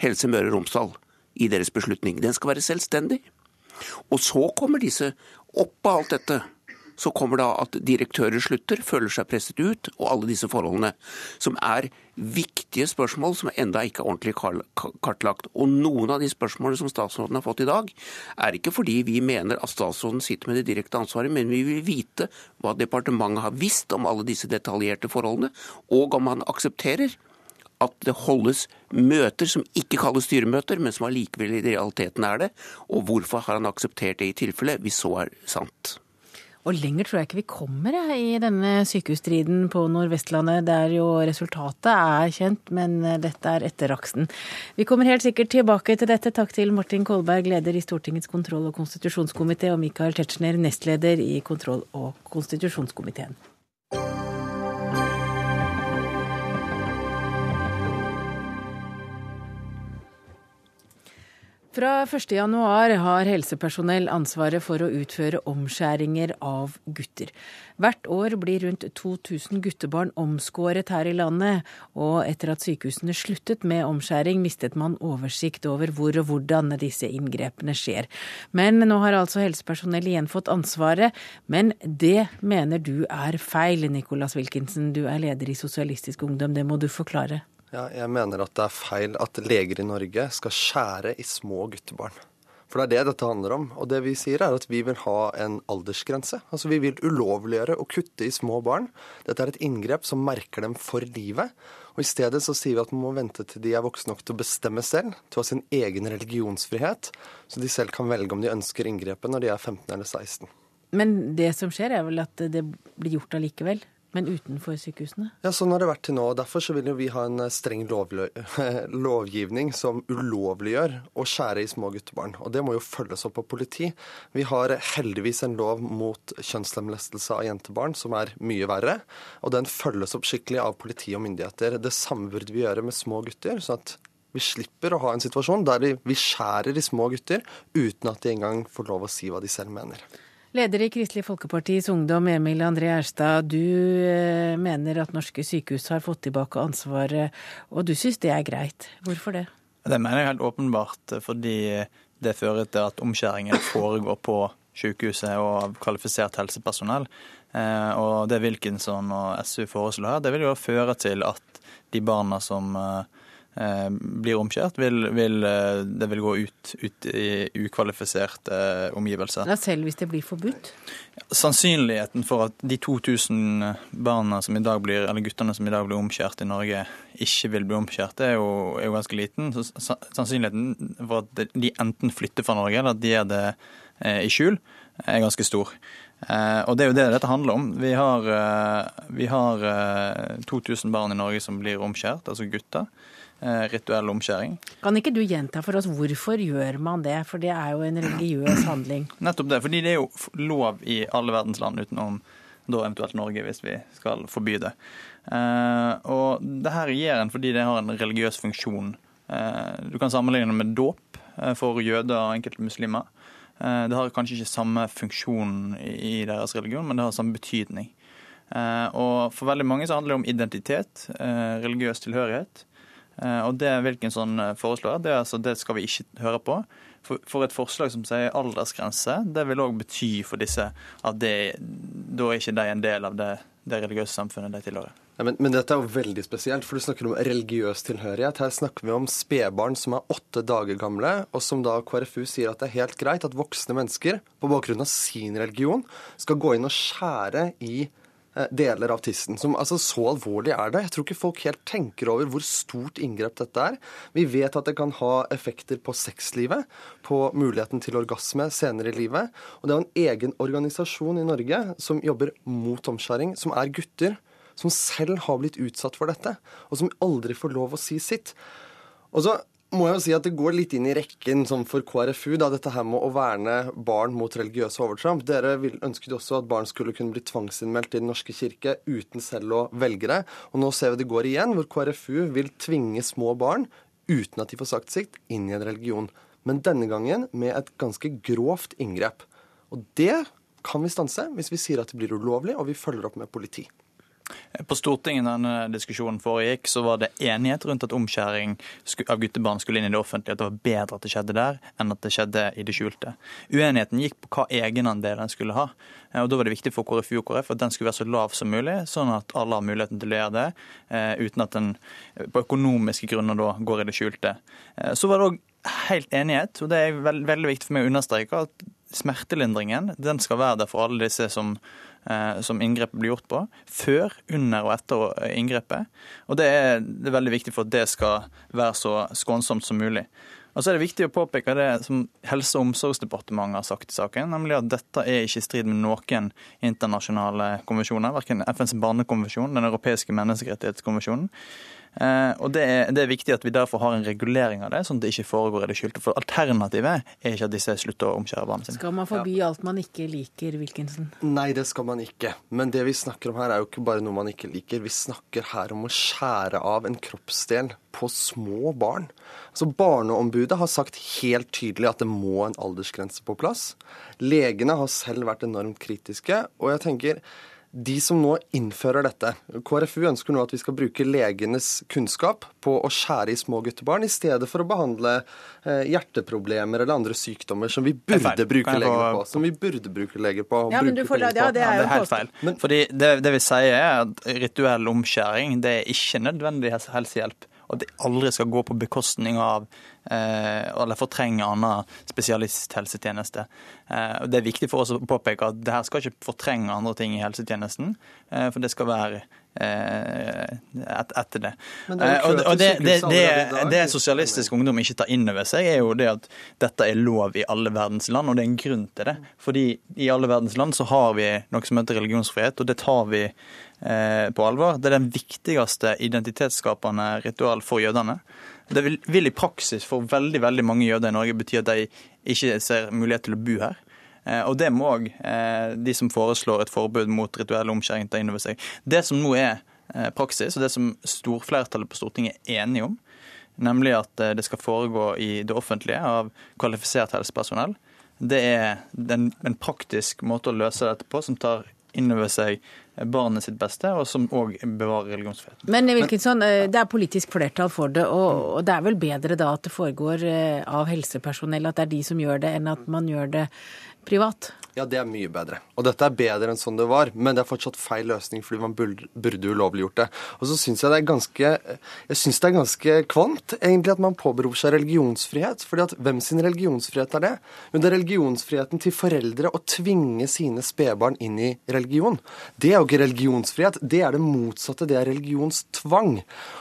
Helse Møre og Romsdal i deres beslutning. Den skal være selvstendig. Og så kommer disse oppå alt dette så kommer da at direktører slutter, føler seg presset ut, og alle disse forholdene. Som er viktige spørsmål som enda ikke er ordentlig kartlagt. Og noen av de spørsmålene som statsråden har fått i dag, er ikke fordi vi mener at statsråden sitter med det direkte ansvaret, men vi vil vite hva departementet har visst om alle disse detaljerte forholdene, og om han aksepterer at det holdes møter som ikke kalles styremøter, men som allikevel i realiteten er det. Og hvorfor har han akseptert det i tilfelle, hvis så er sant? Og lenger tror jeg ikke vi kommer i denne sykehusstriden på Nordvestlandet, der jo resultatet er kjent, men eh, dette er etter aksen. Vi kommer helt sikkert tilbake til dette. Takk til Martin Kolberg, leder i Stortingets kontroll- og konstitusjonskomité, og Michael Tetzschner, nestleder i kontroll- og konstitusjonskomiteen. Fra 1.1 har helsepersonell ansvaret for å utføre omskjæringer av gutter. Hvert år blir rundt 2000 guttebarn omskåret her i landet, og etter at sykehusene sluttet med omskjæring, mistet man oversikt over hvor og hvordan disse inngrepene skjer. Men nå har altså helsepersonell igjen fått ansvaret, men det mener du er feil, Nicolas Wilkinson, du er leder i Sosialistisk Ungdom, det må du forklare. Ja, jeg mener at det er feil at leger i Norge skal skjære i små guttebarn. For det er det dette handler om. Og det vi sier er at vi vil ha en aldersgrense. Altså vi vil ulovliggjøre å kutte i små barn. Dette er et inngrep som merker dem for livet. Og i stedet så sier vi at man må vente til de er voksne nok til å bestemme selv, til å ha sin egen religionsfrihet, så de selv kan velge om de ønsker inngrepet når de er 15 eller 16. Men det som skjer er vel at det blir gjort allikevel? Men utenfor sykehusene? Ja, Sånn har det vært til nå. og Derfor vil vi ha en eh, streng *laughs* lovgivning som ulovliggjør å skjære i små guttebarn. Og det må jo følges opp av politi. Vi har heldigvis en lov mot kjønnslemlestelse av jentebarn som er mye verre. Og den følges opp skikkelig av politi og myndigheter. Det samme burde vi gjøre med små gutter. sånn at vi slipper å ha en situasjon der vi skjærer i små gutter uten at de engang får lov å si hva de selv mener. Leder i Kristelig Folkepartis Ungdom, Emil André Erstad. Du eh, mener at norske sykehus har fått tilbake ansvaret, og du syns det er greit. Hvorfor det? Det mener jeg helt åpenbart fordi det fører til at omskjæringen foregår på sykehuset og av kvalifisert helsepersonell. Eh, og det Wilkinson og SU foreslår her, det vil jo føre til at de barna som eh, Eh, blir omkjørt, vil, vil, eh, det vil gå ut, ut i ukvalifiserte eh, omgivelser. Ja, selv hvis det blir forbudt? Sannsynligheten for at de 2000 barna som i dag blir, eller guttene som i dag blir omskjært i Norge, ikke vil bli omskjært, er jo, er jo ganske liten. Så sannsynligheten for at de enten flytter fra Norge, eller at de gjør det i skjul, er ganske stor. Og Det er jo det dette handler om. Vi har, vi har 2000 barn i Norge som blir omskjært, altså gutter. Eh, rituell omskjæring. Kan ikke du gjenta for oss hvorfor gjør man det, for det er jo en religiøs handling? *clears throat* Nettopp det, fordi det er jo lov i alle verdens land utenom da eventuelt Norge, hvis vi skal forby det. Eh, og det her gir en fordi det har en religiøs funksjon. Eh, du kan sammenligne det med dåp for jøder og enkelte muslimer. Det har kanskje ikke samme funksjon i deres religion, men det har samme betydning. Og For veldig mange så handler det om identitet, religiøs tilhørighet. Eh, og det Wilkinson eh, foreslår, det, altså, det skal vi ikke høre på. For, for, et forslag som sier aldersgrense, det vil òg bety for disse at det, da er ikke de en del av det, det religiøse samfunnet de tilhører. Ja, men, men, dette er jo veldig spesielt, for du snakker om religiøs tilhørighet. Her snakker vi om spedbarn som er åtte dager gamle, og som da KrFU sier at det er helt greit at voksne mennesker på bakgrunn av sin religion skal gå inn og skjære i deler av tissen. Som, altså, så alvorlig er det. Jeg tror ikke folk helt tenker over hvor stort inngrep dette er. Vi vet at det kan ha effekter på sexlivet, på muligheten til orgasme senere i livet. Og det er en egen organisasjon i Norge som jobber mot omskjæring, som er gutter som selv har blitt utsatt for dette, og som aldri får lov å si sitt. Og så må jeg jo si at det går litt inn i rekken sånn for KrFU, da, dette her med å verne barn mot religiøse overtramp. Dere ønsket jo også at barn skulle kunne bli tvangsinnmeldt i Den norske kirke uten selv å velge det. Og nå ser vi det går igjen, hvor KrFU vil tvinge små barn, uten at de får sagt sitt, inn i en religion. Men denne gangen med et ganske grovt inngrep. Og det kan vi stanse hvis vi sier at det blir ulovlig, og vi følger opp med politi. På Stortinget denne diskusjonen foregikk, så var det enighet rundt at omskjæring av guttebarn skulle inn i det offentlige. At det var bedre at det skjedde der, enn at det skjedde i det skjulte. Uenigheten gikk på hva egenandel den skulle ha. Og Da var det viktig for KrFU og KrF at den skulle være så lav som mulig, sånn at alle har muligheten til å gjøre det, eh, uten at den på økonomiske grunner da går i det skjulte. Eh, så var det òg helt enighet, og det er veldig viktig for meg å understreke, at smertelindringen den skal være der for alle disse som Eh, som inngrepet blir gjort på, før, under og etter inngrepet. Og det er, det er veldig viktig for at det skal være så skånsomt som mulig. Og så er det viktig å påpeke det som Helse- og omsorgsdepartementet har sagt i saken, nemlig at dette er ikke i strid med noen internasjonale konvensjoner, verken FNs barnekonvensjon, Den europeiske menneskerettighetskonvensjonen Eh, og det er, det er, viktig at vi derfor har en regulering av det, sånn at det ikke foregår i det skjulte. For alternativet er ikke at disse slutter å omskjære barna sine. Skal man forby ja. alt man ikke liker, Wilkinson? Nei, det skal man ikke. Men det vi snakker om her er jo ikke bare noe man ikke liker. Vi snakker her om å skjære av en kroppsdel på små barn. Altså Barneombudet har sagt helt tydelig at det må en aldersgrense på plass. Legene har selv vært enormt kritiske. Og jeg tenker de som nå innfører dette KrFU ønsker nå at vi skal bruke legenes kunnskap på å skjære i små guttebarn, i stedet for å behandle eh, hjerteproblemer eller andre sykdommer som vi burde bruke leger på. Som vi burde bruke leger på. Ja, men du får la, ja, det er jo helt feil. Fordi det, det vi sier er at rituell omskjæring det er ikke nødvendig helsehjelp og det aldri skal gå på bekostning av eller fortrenge annen spesialisthelsetjeneste. Det er viktig for oss å påpeke at det her skal ikke fortrenge andre ting i helsetjenesten, for det skal være etter det. Og det, det, det, det Sosialistisk Ungdom ikke tar inn over seg, er jo det at dette er lov i alle verdens land, og det er en grunn til det. Fordi i alle verdens land så har vi noe som heter religionsfrihet, og det tar vi på alvor. Det er den viktigste identitetsskapende ritual for jødene. Det vil, vil, i praksis for veldig veldig mange jøder i Norge bety at de ikke ser mulighet til å bo her. Og det må òg de som foreslår et forbud mot rituell omskjæring ta inn over seg. Det som nå er praksis, og det som storflertallet på Stortinget er enige om, nemlig at det skal foregå i det offentlige av kvalifisert helsepersonell, det er en praktisk måte å løse dette på som tar inn over seg barnet sitt beste, og som òg bevarer religionsfriheten. Men Wilkinson, det er politisk flertall for det, og det er vel bedre da at det foregår av helsepersonell, at det er de som gjør det, enn at man gjør det privat? Ja, det er mye bedre. Og dette er bedre enn sånn det var, men det er fortsatt feil løsning fordi man burde, ulovliggjort det. Og så syns jeg det er ganske jeg synes det er ganske kvant egentlig at man påberoper seg religionsfrihet. fordi at hvem sin religionsfrihet er det? Jo, det er religionsfriheten til foreldre å tvinge sine spedbarn inn i religion. Det er jo ikke religionsfrihet, det er det motsatte. Det er religionstvang.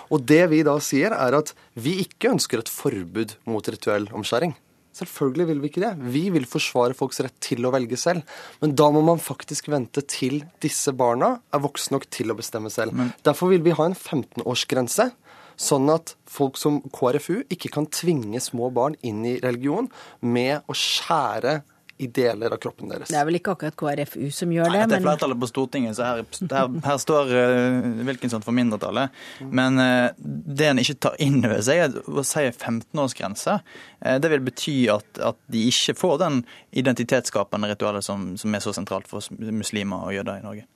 Og det vi da sier, er at vi ikke ønsker et forbud mot rituell omskjæring. Selvfølgelig vil vi ikke det. Vi vil forsvare folks rett til å velge selv. Men da må man faktisk vente til disse barna er voksne nok til å bestemme selv. Men... Derfor vil vi ha en 15-årsgrense. Sånn at folk som KrFU ikke kan tvinge små barn inn i religion med å skjære i deler av kroppen deres. Det er vel ikke akkurat KrFU som gjør det. Nei, det er flertallet på Stortinget, så her, her, her står uh, Wilkinson for mindretallet. Men uh, det en ikke tar inn over seg, er å si 15-årsgrense. Uh, det vil bety at, at, de ikke får den identitetsskapende ritualet som, som er så sentralt for muslimer og jøder i Norge.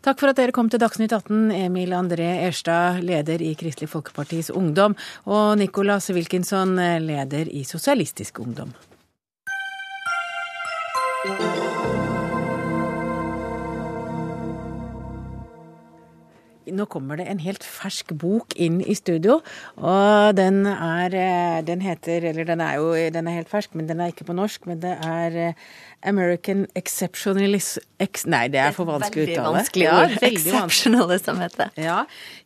Takk for at dere kom til Dagsnytt 18, Emil André Erstad, leder i Kristelig Folkepartis Ungdom, og Nicolas Wilkinson, leder i Sosialistisk Ungdom. Nå kommer det en helt fersk bok inn i studio, og den er Den heter Eller den er jo den er helt fersk, men den er ikke på norsk. Men det er American Exceptionalism ex, Nei, det er for vanskelig å uttale. Vanskelig ord. Ja, Exceptionalism heter det. Ja.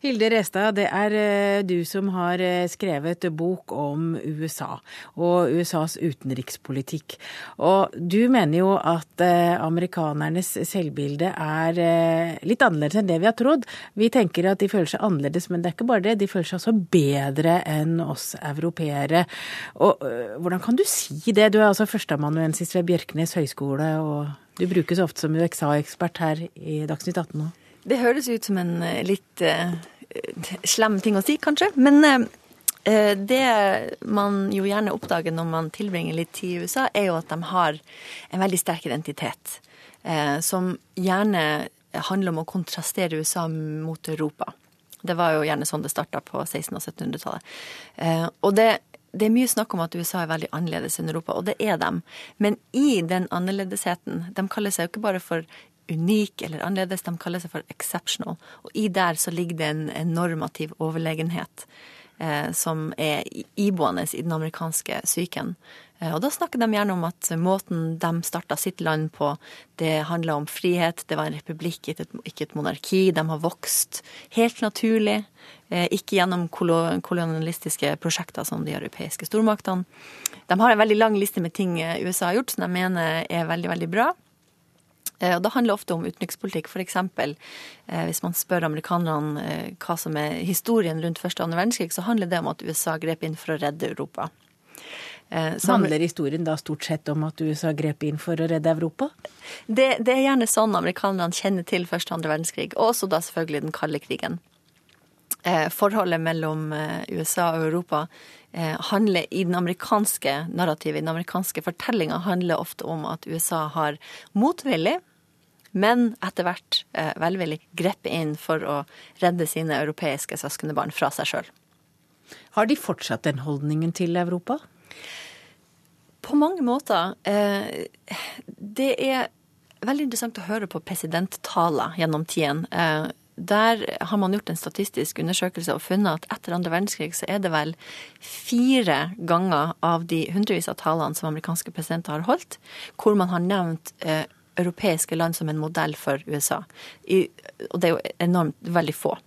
Hilde Restad, det er du som har skrevet bok om USA og USAs utenrikspolitikk. Og du mener jo at amerikanernes selvbilde er litt annerledes enn det vi har trodd. Vi tenker at de føler seg annerledes, men det er ikke bare det. De føler seg også bedre enn oss europeere. Og hvordan kan du si det? Du er altså førsteamanuensis ved Bjørknes høgskole høyskole, og du brukes ofte som UXA-ekspert her i Dagsnytt 18 nå. Det høres ut som en litt uh, slem ting å si, kanskje. Men uh, det man jo gjerne oppdager når man tilbringer litt tid i USA, er jo at de har en veldig sterk identitet. Uh, som gjerne handler om å kontrastere USA mot Europa. Det var jo gjerne sånn det starta på 1600- og 1700-tallet. Og det det er mye snakk om at USA er veldig annerledes enn Europa, og det er dem. Men i den annerledesheten De kaller seg jo ikke bare for unik eller annerledes, de kaller seg for exceptional. Og i der så ligger det en, en normativ overlegenhet eh, som er iboende i den amerikanske psyken. Eh, og da snakker de gjerne om at måten de starta sitt land på, det handla om frihet, det var en republikk, ikke et monarki. De har vokst helt naturlig. Eh, ikke gjennom kolonialistiske prosjekter som de europeiske stormaktene. De har en veldig lang liste med ting eh, USA har gjort som de mener er veldig, veldig bra. Og Det handler ofte om utenrikspolitikk. F.eks. hvis man spør amerikanerne hva som er historien rundt første og andre verdenskrig, så handler det om at USA grep inn for å redde Europa. Så handler historien da stort sett om at USA grep inn for å redde Europa? Det, det er gjerne sånn amerikanerne kjenner til første og andre verdenskrig, og også da selvfølgelig den kalde krigen. Forholdet mellom USA og Europa handler i den amerikanske narrativet, i den amerikanske fortellinga, handler ofte om at USA har motvillig, men etter hvert velvillig grepet inn for å redde sine europeiske søskenbarn fra seg sjøl. Har de fortsatt den holdningen til Europa? På mange måter. Det er veldig interessant å høre på presidenttaler gjennom tiden. der har man gjort en statistisk undersøkelse og funnet at etter andre verdenskrig så er det vel fire ganger av de hundrevis av talene som amerikanske presidenter har holdt, hvor man har nevnt eh, europeiske land som en modell for USA. Og det er jo enormt veldig få.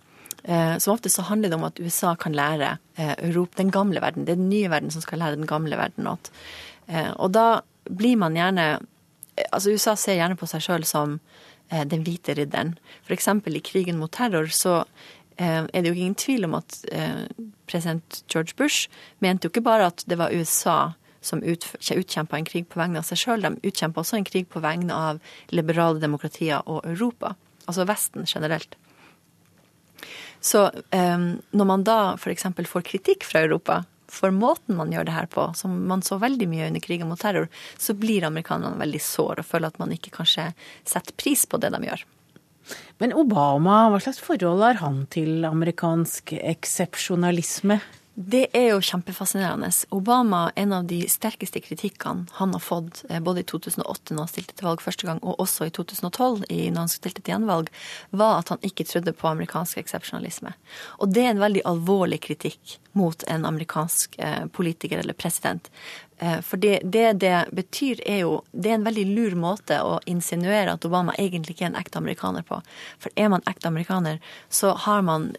Eh, som ofte så handler det om at USA kan lære eh, Europa, den gamle verden. Det er den nye verden som skal lære den gamle verden noe. Eh, og da blir man gjerne Altså USA ser gjerne på seg sjøl som den hvite ridderen. F.eks. i krigen mot terror så er det jo ingen tvil om at president George Bush mente jo ikke bare at det var USA som utkjempa en krig på vegne av seg sjøl, de utkjempa også en krig på vegne av liberale demokratier og Europa. Altså Vesten generelt. Så um, når man da f.eks. får kritikk fra Europa for måten man gjør det her på, som man så veldig mye under krigen mot terror, så blir amerikanerne veldig sår og føler at man ikke kanskje setter pris på det de gjør. Men Obama, hva slags forhold har han til amerikansk eksepsjonalisme? Det er jo kjempefascinerende. Obama, en av de sterkeste kritikkene han har fått eh, både i 2008 når han stilte til valg første gang, og også i 2012 når han stilte til gjenvalg, var at han ikke trodde på amerikansk eksepsjonalisme. Og det er en veldig alvorlig kritikk mot en amerikansk eh, politiker eller president. Eh, for det, det, det betyr er jo Det er en veldig lur måte å insinuere at Obama egentlig ikke er en ekte amerikaner på. For er man ekte amerikaner, så har man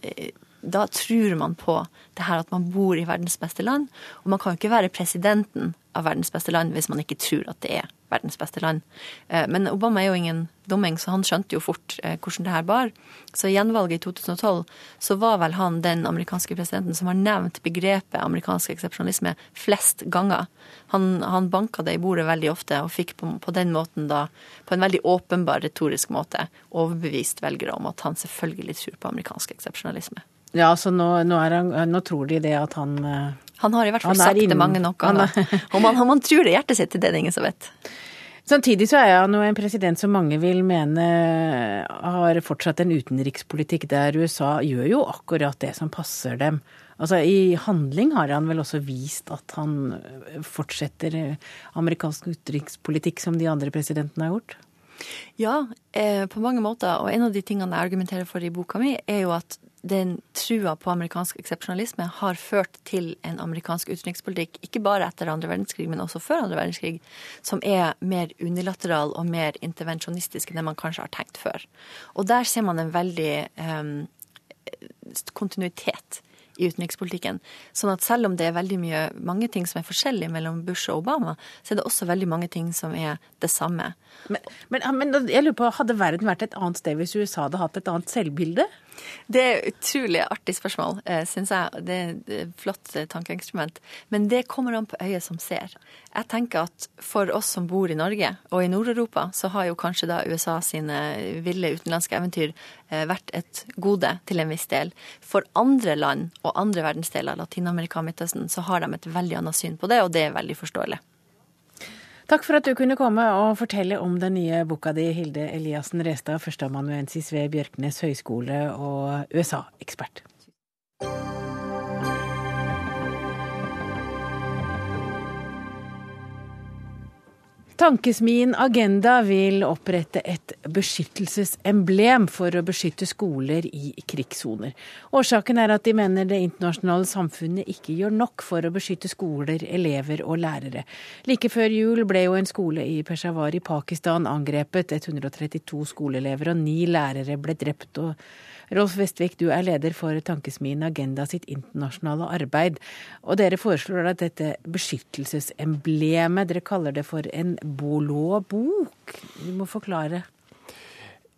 da tror man på det her at man bor i verdens beste land. Og man kan jo ikke være presidenten av verdens beste land hvis man ikke tror at det er verdens beste land. Eh, men Obama er jo ingen dumming, så han skjønte jo fort eh, hvordan det her bar. Så i gjenvalget i 2012 så var vel han den amerikanske presidenten som har nevnt begrepet amerikansk eksepsjonalisme flest ganger. Han, han banka det i bordet veldig ofte og fikk på, på, den måten da, på en veldig åpenbar retorisk måte, overbevist velgere om at han selvfølgelig tror på amerikansk eksepsjonalisme. Ja, så nå, nå, han, nå, tror de det at han eh, Han har i hvert fall sagt det mange nok ganger. *laughs* Og man, han, tror det hjertet sitt, det er det ingen som vet. Samtidig så er han jo en president som mange vil mene har fortsatt en utenrikspolitikk der USA gjør jo akkurat det som passer dem. Altså I handling har han vel også vist at han fortsetter amerikansk utenrikspolitikk som de andre presidentene har gjort? Ja, eh, på mange måter. Og en av de tingene jeg argumenterer for i boka mi, er jo at den trua på amerikansk eksepsjonalisme har ført til en amerikansk utenrikspolitikk, ikke bare etter andre verdenskrig, men også før andre verdenskrig, som er mer unilateral og mer intervensjonistisk enn det man kanskje har tenkt før. Og der ser man en veldig um, kontinuitet i utenrikspolitikken. Sånn at selv om det er veldig mye, mange ting som er forskjellige mellom Bush og Obama, så er det også veldig mange ting som er det samme. Men, men, men jeg lurer på, hadde verden vært et annet sted hvis USA hadde hatt et annet selvbilde? Det er et utrolig artig spørsmål, eh, syns jeg. Det er et flott tankeinstrument, tankeeksperiment. Men det kommer an på øyet som ser. Jeg tenker at for oss som bor i Norge og i Nord-Europa, så har jo kanskje da USA sine ville utenlandske eventyr eh, vært et gode til en viss del. For andre land og andre verdensdeler, Latin-Amerika og Midtøsten, så har de et veldig annet syn på det, og det er veldig forståelig. Takk for at du kunne komme og fortelle om den nye boka di, Hilde Eliassen Restad, førsteamanuensis ved Bjørknes høgskole og USA-ekspert. Tankesmien Agenda vil opprette et beskyttelsesemblem for å beskytte skoler i krigssoner. Årsaken er at de mener det internasjonale samfunnet ikke gjør nok for å beskytte skoler, elever og lærere. Like før jul ble jo en skole i Peshawar i Pakistan angrepet. 132 skoleelever og ni lærere ble drept. og Rolf Vestvik, du er leder for Tankesmien Agenda sitt internasjonale arbeid. Og dere foreslår at dette beskyttelsesemblemet, dere kaller det for en blå bok. Du må forklare.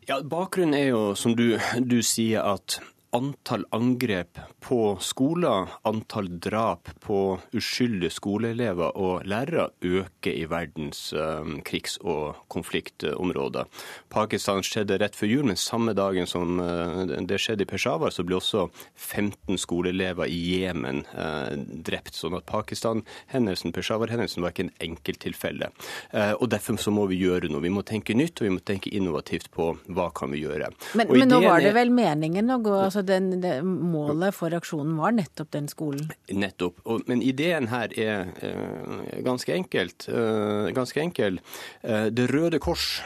Ja, Bakgrunnen er jo, som du, du sier, at antall angrep på skoler, antall drap på uskyldige skoleelever og lærere øker i verdens um, krigs- og konfliktområder. Pakistan skjedde rett før jul, men samme dagen som uh, det skjedde i Peshawar, så ble også 15 skoleelever i Jemen uh, drept. Sånn at Pakistan-hendelsen, Peshawar-hendelsen, var ikke en enkelttilfelle. Og derfor så må vi gjøre noe. Vi må tenke nytt, og vi må tenke innovativt på hva kan vi gjøre. Men, men nå var det vel meningen å gå altså så den, det, målet for aksjonen var nettopp den skolen? Nettopp. Og, men ideen her er eh, ganske enkelt. Eh, ganske enkel. Eh, det Røde Kors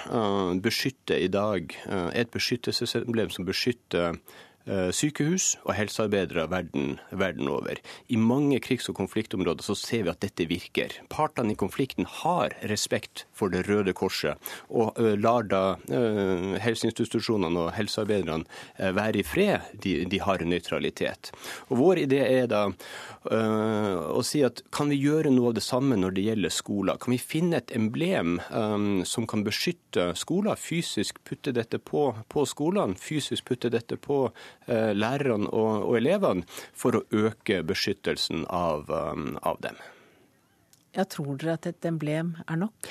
beskytter i dag et beskyttelsesemblem som beskytter Eh, sykehus og helsearbeidere verden, verden, over. I mange krigs- og konfliktområder så ser vi at dette virker. Partene i konflikten har respekt for Det røde korset, og eh, lar da uh, helseinstitusjonene og helsearbeiderne være i fred. De, de, har nøytralitet. Og Vår idé er da å si at kan vi gjøre noe av det samme når det gjelder skoler? Kan vi finne et emblem som kan beskytte skoler? Fysisk putte dette på, på skolene, fysisk putte dette på Eh, lærerne og, og elevene for å øke beskyttelsen av, um, av dem. Ja, Tror dere at et emblem er nok?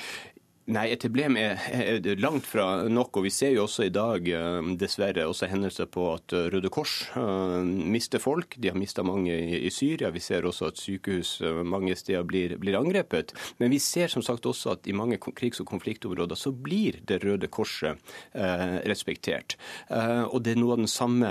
Nei, et problem er, er langt fra nok. og Vi ser jo også i dag eh, dessverre også hendelser på at eh, Røde Kors uh, mister folk. De har mista mange i, Syria. Vi ser også at sykehus uh, mange steder blir, blir, angrepet. Men vi ser som sagt også at i mange krigs- og konfliktområder så blir Det Røde Korset uh, respektert. og det er noe av den samme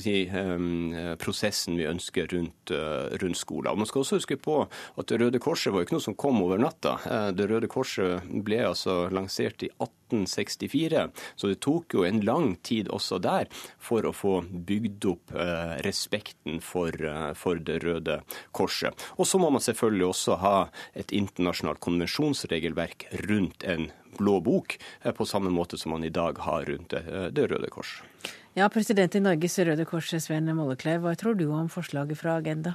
si, um, prosessen vi ønsker rundt, rundt skoler. Og man skal også huske på at Det Røde Korset var ikke noe som kom over natta. Det Røde Korset ble altså lansert i 1864. Så det tok jo en lang tid også der for å få bygd opp eh, respekten for, eh, for, Det røde korset. Og så må man selvfølgelig også ha et internasjonalt konvensjonsregelverk rundt en blå bok, eh, på samme måte som man i dag har rundt Det, Røde Kors. Ja, President i Norges Røde Kors, Sven Mollekleiv, hva tror du om forslaget fra Agenda?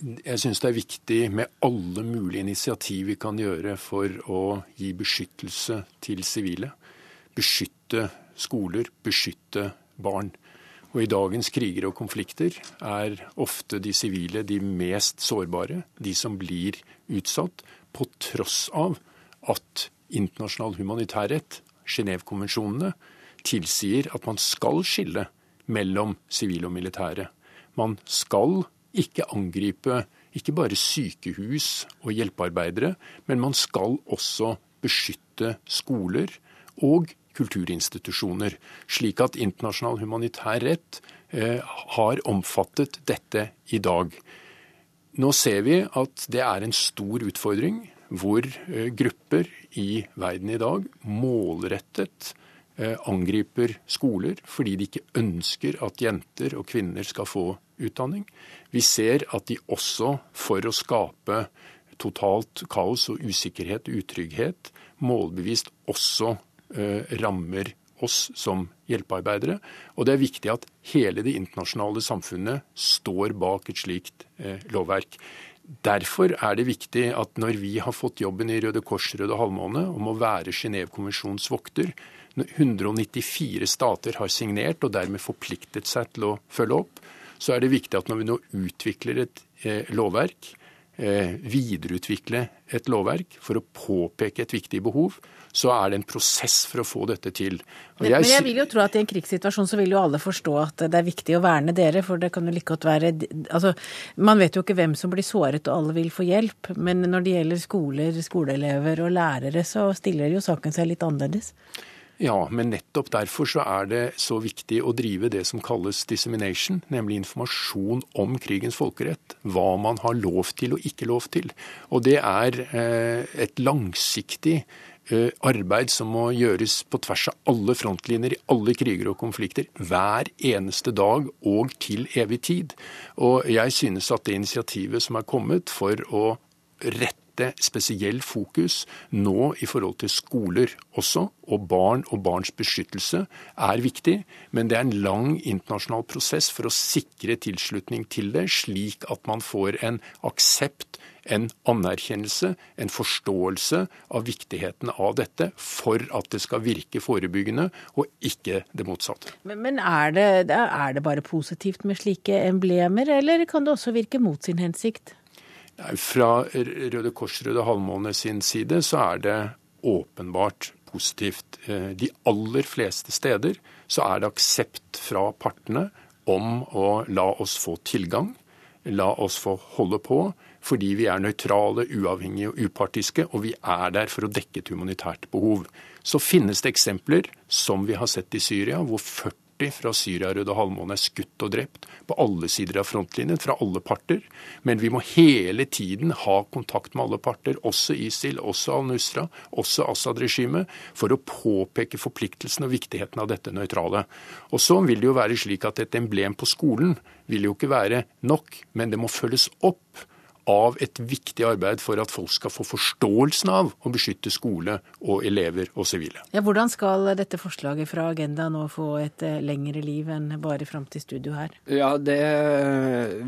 Jeg syns det er viktig med alle mulige initiativ vi kan gjøre for å gi beskyttelse til sivile. Beskytte skoler, beskytte barn. Og i dagens kriger og konflikter er ofte de sivile de mest sårbare, de som blir utsatt, på tross av at internasjonal humanitærrett, Genévekonvensjonene, tilsier at man skal skille mellom sivile og militære. Man skal ikke angripe ikke bare sykehus og hjelpearbeidere, men man skal også beskytte skoler og kulturinstitusjoner, slik at internasjonal humanitær rett eh, har omfattet dette i dag. Nå ser vi at det er en stor utfordring hvor eh, grupper i verden i dag målrettet angriper skoler fordi de ikke ønsker at jenter og kvinner skal få utdanning. Vi ser at de også, for å skape totalt kaos og usikkerhet og utrygghet, målbevisst også eh, rammer oss som hjelpearbeidere. Og det er viktig at hele det internasjonale samfunnet står bak et slikt eh, lovverk. Derfor er det viktig at når vi har fått jobben i Røde Kors Røde Halvmåne om å være Genévekonvensjonens vokter, 194 stater har signert og dermed forpliktet seg til å følge opp, så er det viktig at når vi nå utvikler et eh, lovverk, eh, videreutvikle et lovverk for å påpeke et viktig behov, så er det en prosess for å få dette til. Men jeg, men, jeg vil jo tro at i en krigssituasjon så vil jo alle forstå at det er viktig å verne dere, for det kan jo like godt være Altså, man vet jo ikke hvem som blir såret, og alle vil få hjelp. Men når det gjelder skoler, skoleelever og lærere, så stiller jo saken seg litt annerledes. Ja, men nettopp derfor så er det så viktig å drive det som kalles dissemination, nemlig informasjon om krigens folkerett. Hva man har lov til og ikke lov til. Og det er eh, et langsiktig eh, arbeid som må gjøres på tvers av alle frontlinjer i alle kriger og konflikter. Hver eneste dag og til evig tid. Og jeg synes at det initiativet som er kommet for å rette spesiell fokus nå i forhold til skoler også, og barn og barns beskyttelse er viktig. Men det er en lang internasjonal prosess for å sikre tilslutning til det, slik at man får en aksept en anerkjennelse, en forståelse av viktigheten av dette for at det skal virke forebyggende, og ikke det motsatte. Men, men er, det, er, det, bare positivt med slike emblemer, eller kan det også virke mot sin hensikt? Fra Røde Kors Røde Halvmåne sin side så er det åpenbart positivt. Eh, de aller fleste steder så er det aksept fra partene om å la oss få tilgang, la oss få holde på, fordi vi er nøytrale, uavhengige og upartiske, og vi er der for å dekke et humanitært behov. Så finnes det eksempler, som vi har sett i Syria, hvor 40 40 fra Syria-Røde Halvmåne er skutt og drept på alle sider av frontlinjen, fra alle parter. Men vi må hele tiden ha kontakt med alle parter, også ISIL, også al-Nusra, også Assad-regimet, for å påpeke forpliktelsen og viktigheten av dette nøytrale. Og så vil det jo være slik at et emblem på skolen vil jo ikke være nok, men det må følges opp av et viktig arbeid for at folk skal få forståelsen av å beskytte skole og elever og sivile. Ja, hvordan skal dette forslaget fra Agenda nå få et eh, lengre liv enn bare fram til studio her? Ja, Det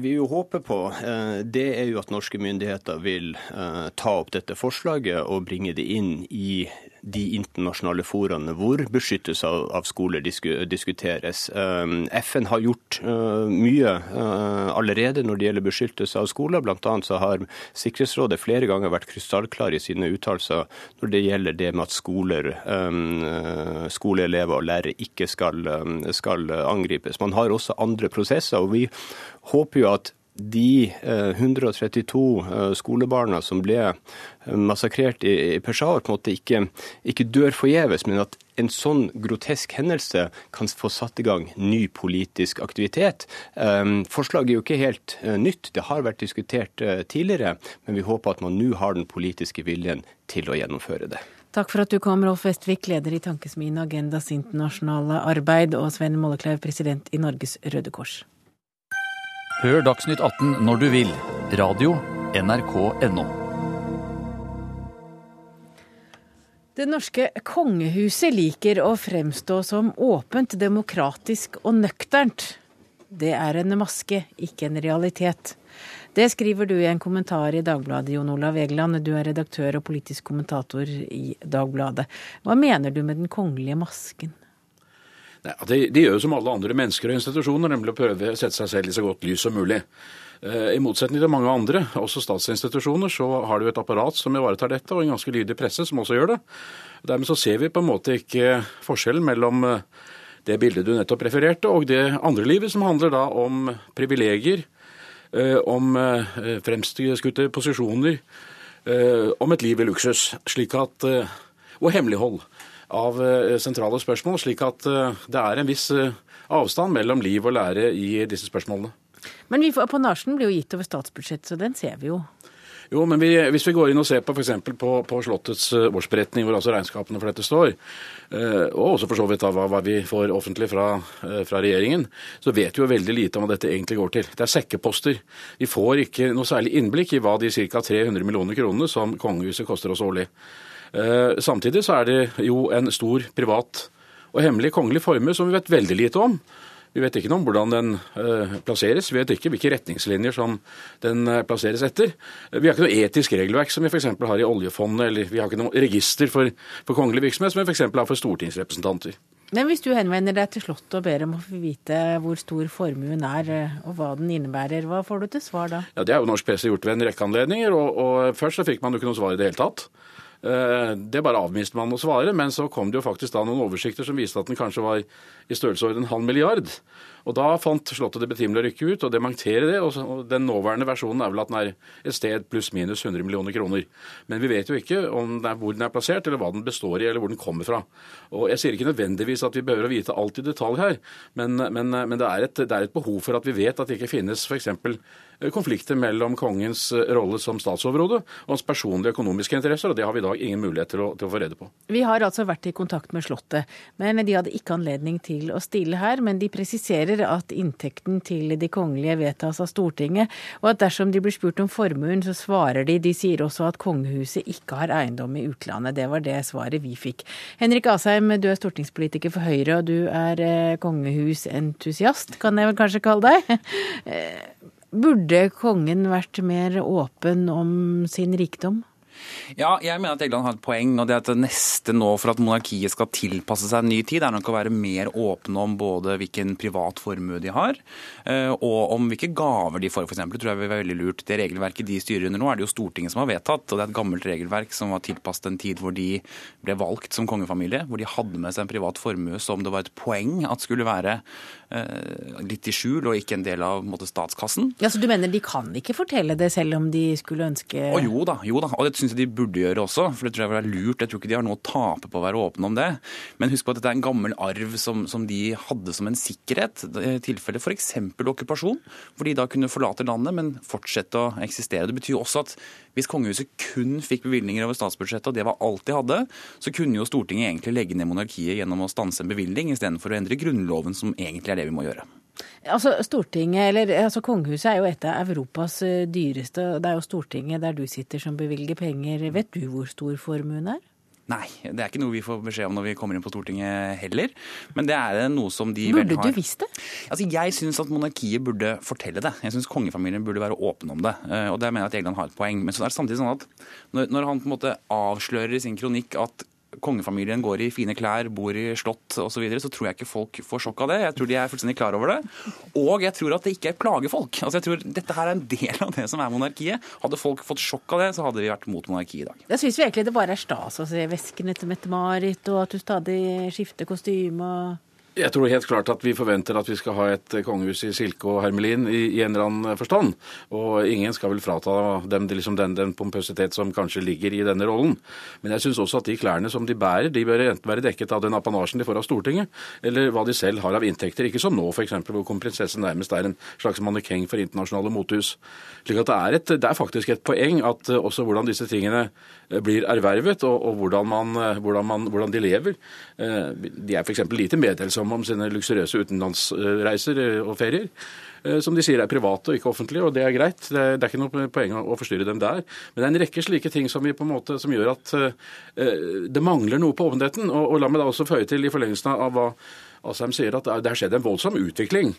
vi jo håper på, eh, det er jo at norske myndigheter vil eh, ta opp dette forslaget og bringe det inn i de internasjonale foraene hvor beskyttelse av, skoler disku, diskuteres. Um, FN har gjort uh, mye uh, allerede når det gjelder beskyttelse av skoler. Blant annet så har Sikkerhetsrådet flere ganger vært krystallklar i sine uttalelser når det gjelder det med at skoler, um, uh, skoleelever og lærere ikke skal, um, skal angripes. Man har også andre prosesser. og vi håper jo at de 132 eh, eh, skolebarna som ble eh, massakrert i Peshawar, på en måte ikke, ikke dør forgjeves, men at en sånn grotesk hendelse kan få satt i gang ny politisk aktivitet. Forslaget er jo ikke helt nytt, det har vært diskutert tidligere, men vi håper at man nå har den politiske viljen til å gjennomføre det. Takk for at du kom, Rolf Vestvik, leder i Tankesmien Agendas internasjonale arbeid, og Sven Mollekleiv, president i Norges Røde Kors. Hør Dagsnytt 18 når du vil. Radio NRK.no. Det norske kongehuset liker å fremstå som åpent, demokratisk og nøkternt. Det er en maske, ikke en realitet. Det skriver du i en kommentar i Dagbladet, Jon Olav Egeland. Du er redaktør og politisk kommentator i Dagbladet. Hva mener du med den kongelige masken? Nei, de, de, gjør jo som alle andre mennesker og institusjoner, nemlig å prøve å sette seg selv i så godt lys som mulig. Eh, I motsetning til mange andre, også statsinstitusjoner, så har du et apparat som ivaretar dette, og en ganske lydig presse som også gjør det. Dermed så ser vi på en måte ikke forskjellen mellom eh, det bildet du nettopp refererte, og det andre livet, som handler da om privilegier, eh, om fremskutte posisjoner, om et liv i luksus, slik at, og hemmelighold av eh, sentrale spørsmål, slik at eh, det er en viss eh, avstand mellom liv og lære i disse spørsmålene. Men apanasjen blir jo gitt over statsbudsjettet, så den ser vi jo. Jo, men vi, hvis vi går inn og ser på f.eks. På, på Slottets årsberetning, hvor altså regnskapene for dette står, og også for så vidt hva, hva vi får offentlig fra, fra, regjeringen, så vet vi jo veldig lite om hva dette egentlig går til. Det er sekkeposter. Vi får ikke noe særlig innblikk i hva de ca. 300 millioner kronene som kongehuset koster oss årlig. Eh, samtidig så er det jo en stor privat og hemmelig kongelig formue som vi vet veldig lite om. Vi vet ikke noe om hvordan den uh, plasseres, vi vet ikke hvilke retningslinjer som den uh, plasseres etter. Vi har ikke noe etisk regelverk som vi f.eks. har i oljefondet, eller vi har ikke noe register for, for kongelig virksomhet som vi f.eks. har for stortingsrepresentanter. Men hvis du henvender deg til Slottet og ber om å få vite hvor stor formuen er og hva den innebærer, hva får du til svar da? Ja, Det har jo norsk presse gjort ved en rekke anledninger, og, og først så fikk man jo ikke noe svar i det hele tatt. Eh, det bare avmiste man å svare, men så kom det jo faktisk da noen oversikter som viste at den kanskje var i størrelsesorden en halv milliard. Og Da fant Slottet det betimelig å rykke ut og dementere det. og Den nåværende versjonen er vel at den er et sted pluss-minus 100 millioner kroner. Men vi vet jo ikke det er hvor den er plassert, eller hva den består i, eller hvor den kommer fra. Og Jeg sier ikke nødvendigvis at vi behøver å vite alt i detalj her, men, men, men det, er et, det, er et, behov for at vi vet at det ikke finnes f.eks. konflikter mellom kongens rolle som statsoverhode og hans personlige økonomiske interesser, og det har vi i dag ingen mulighet til å, til å få rede på. Vi har altså vært i kontakt med Slottet, men de hadde ikke anledning til å stille her. Men de presiserer at inntekten til de kongelige vedtas av Stortinget, og at dersom de blir spurt om formuen, så svarer de. De sier også at kongehuset ikke har eiendom i utlandet. Det var det svaret vi fikk. Henrik Asheim, du er stortingspolitiker for Høyre, og du er eh, kongehusentusiast, kan jeg vel kanskje kalle deg. *laughs* Burde kongen vært mer åpen om sin rikdom? Ja, jeg mener at Egeland har et poeng. og det at det neste nå for at monarkiet skal tilpasse seg en ny tid, er nok å være mer åpne om både hvilken privat formue de har, eh, og om hvilke gaver de får, f.eks. tror jeg vil være veldig lurt. Det regelverket de styrer under nå, er det jo Stortinget som har vedtatt. og Det er et gammelt regelverk som var tilpasset en tid hvor de ble valgt som kongefamilie, hvor de hadde med seg en privat formue som det var et poeng at skulle være litt i skjul og ikke en del av måte, statskassen. Ja, Så du mener de kan ikke fortelle det selv om de skulle ønske Og jo da, jo da, og det syns jeg de burde gjøre også, for det tror jeg er lurt. Jeg tror ikke de har noe å tape på å være åpne om det. Men husk på at dette er en gammel arv som, som de hadde som en sikkerhet, i tilfelle f.eks. okkupasjon, hvor de da kunne forlate landet, men fortsette å eksistere. Det betyr jo også at hvis kongehuset kun fikk bevilgninger over statsbudsjettet, og det var alt de hadde, så kunne jo Stortinget egentlig legge ned monarkiet gjennom å stanse en bevilgning, istedenfor å endre Grunnloven, som egentlig er det vi må gjøre. Altså, Stortinget, eller altså Kongehuset er jo et av Europas eh, dyreste. Det er jo Stortinget der du sitter som bevilger penger. Vet du hvor stor formuen er? Nei, det er ikke noe vi får beskjed om når vi kommer inn på Stortinget heller. Men det er noe som de Burde vel har Burde du visst det? Altså, Jeg syns at monarkiet burde fortelle det. Jeg syns kongefamilien burde være åpen om det. Eh, Og der mener jeg at Egeland har et poeng. Men så er det samtidig sånn at når, når han på en måte avslører i sin kronikk at kongefamilien går i fine klær, bor i slott osv., så, videre, så tror jeg ikke folk får sjokk av det. Jeg tror de er fullstendig klar over det. Og jeg tror at det ikke plager folk. Altså jeg tror Dette her er en del av det som er monarkiet. Hadde folk fått sjokk av det, så hadde vi vært mot monarkiet i dag. Jeg syns virkelig det bare er stas å se veskene til Mette-Marit, og at du stadig skifter kostyme og Jeg tror helt klart at vi forventer at vi skal ha et kongehus i silke og hermelin i, i en eller annen forstand. Og ingen skal vel frata dem liksom den, den pompøsitet som kanskje ligger i denne rollen. Men jeg syns også at de klærne som de bærer, de bør enten være dekket av den apanasjen de får av Stortinget, eller hva de selv har av inntekter. Ikke som nå, f.eks., hvor kronprinsessen nærmest er en slags mannekeng for internasjonale mothus. Slik at det er, et, det er faktisk et poeng at eh, også hvordan disse tingene eh, blir ervervet, og, og hvordan, man, eh, hvordan, man, hvordan de lever. Eh, De er f.eks. lite meddelsomme om sine luksuriøse utenlandsreiser eh, og ferier. eh, Som de sier er private og ikke offentlige, og det er greit. Det er, det er ikke noe poeng å forstyrre dem der. Men det er en rekke slike ting som, måte, som gjør at uh, det mangler noe på åpenheten. Og, og la meg da også føye til i forlengelsen av hva Asheim sier at det har skjedd en voldsom utvikling.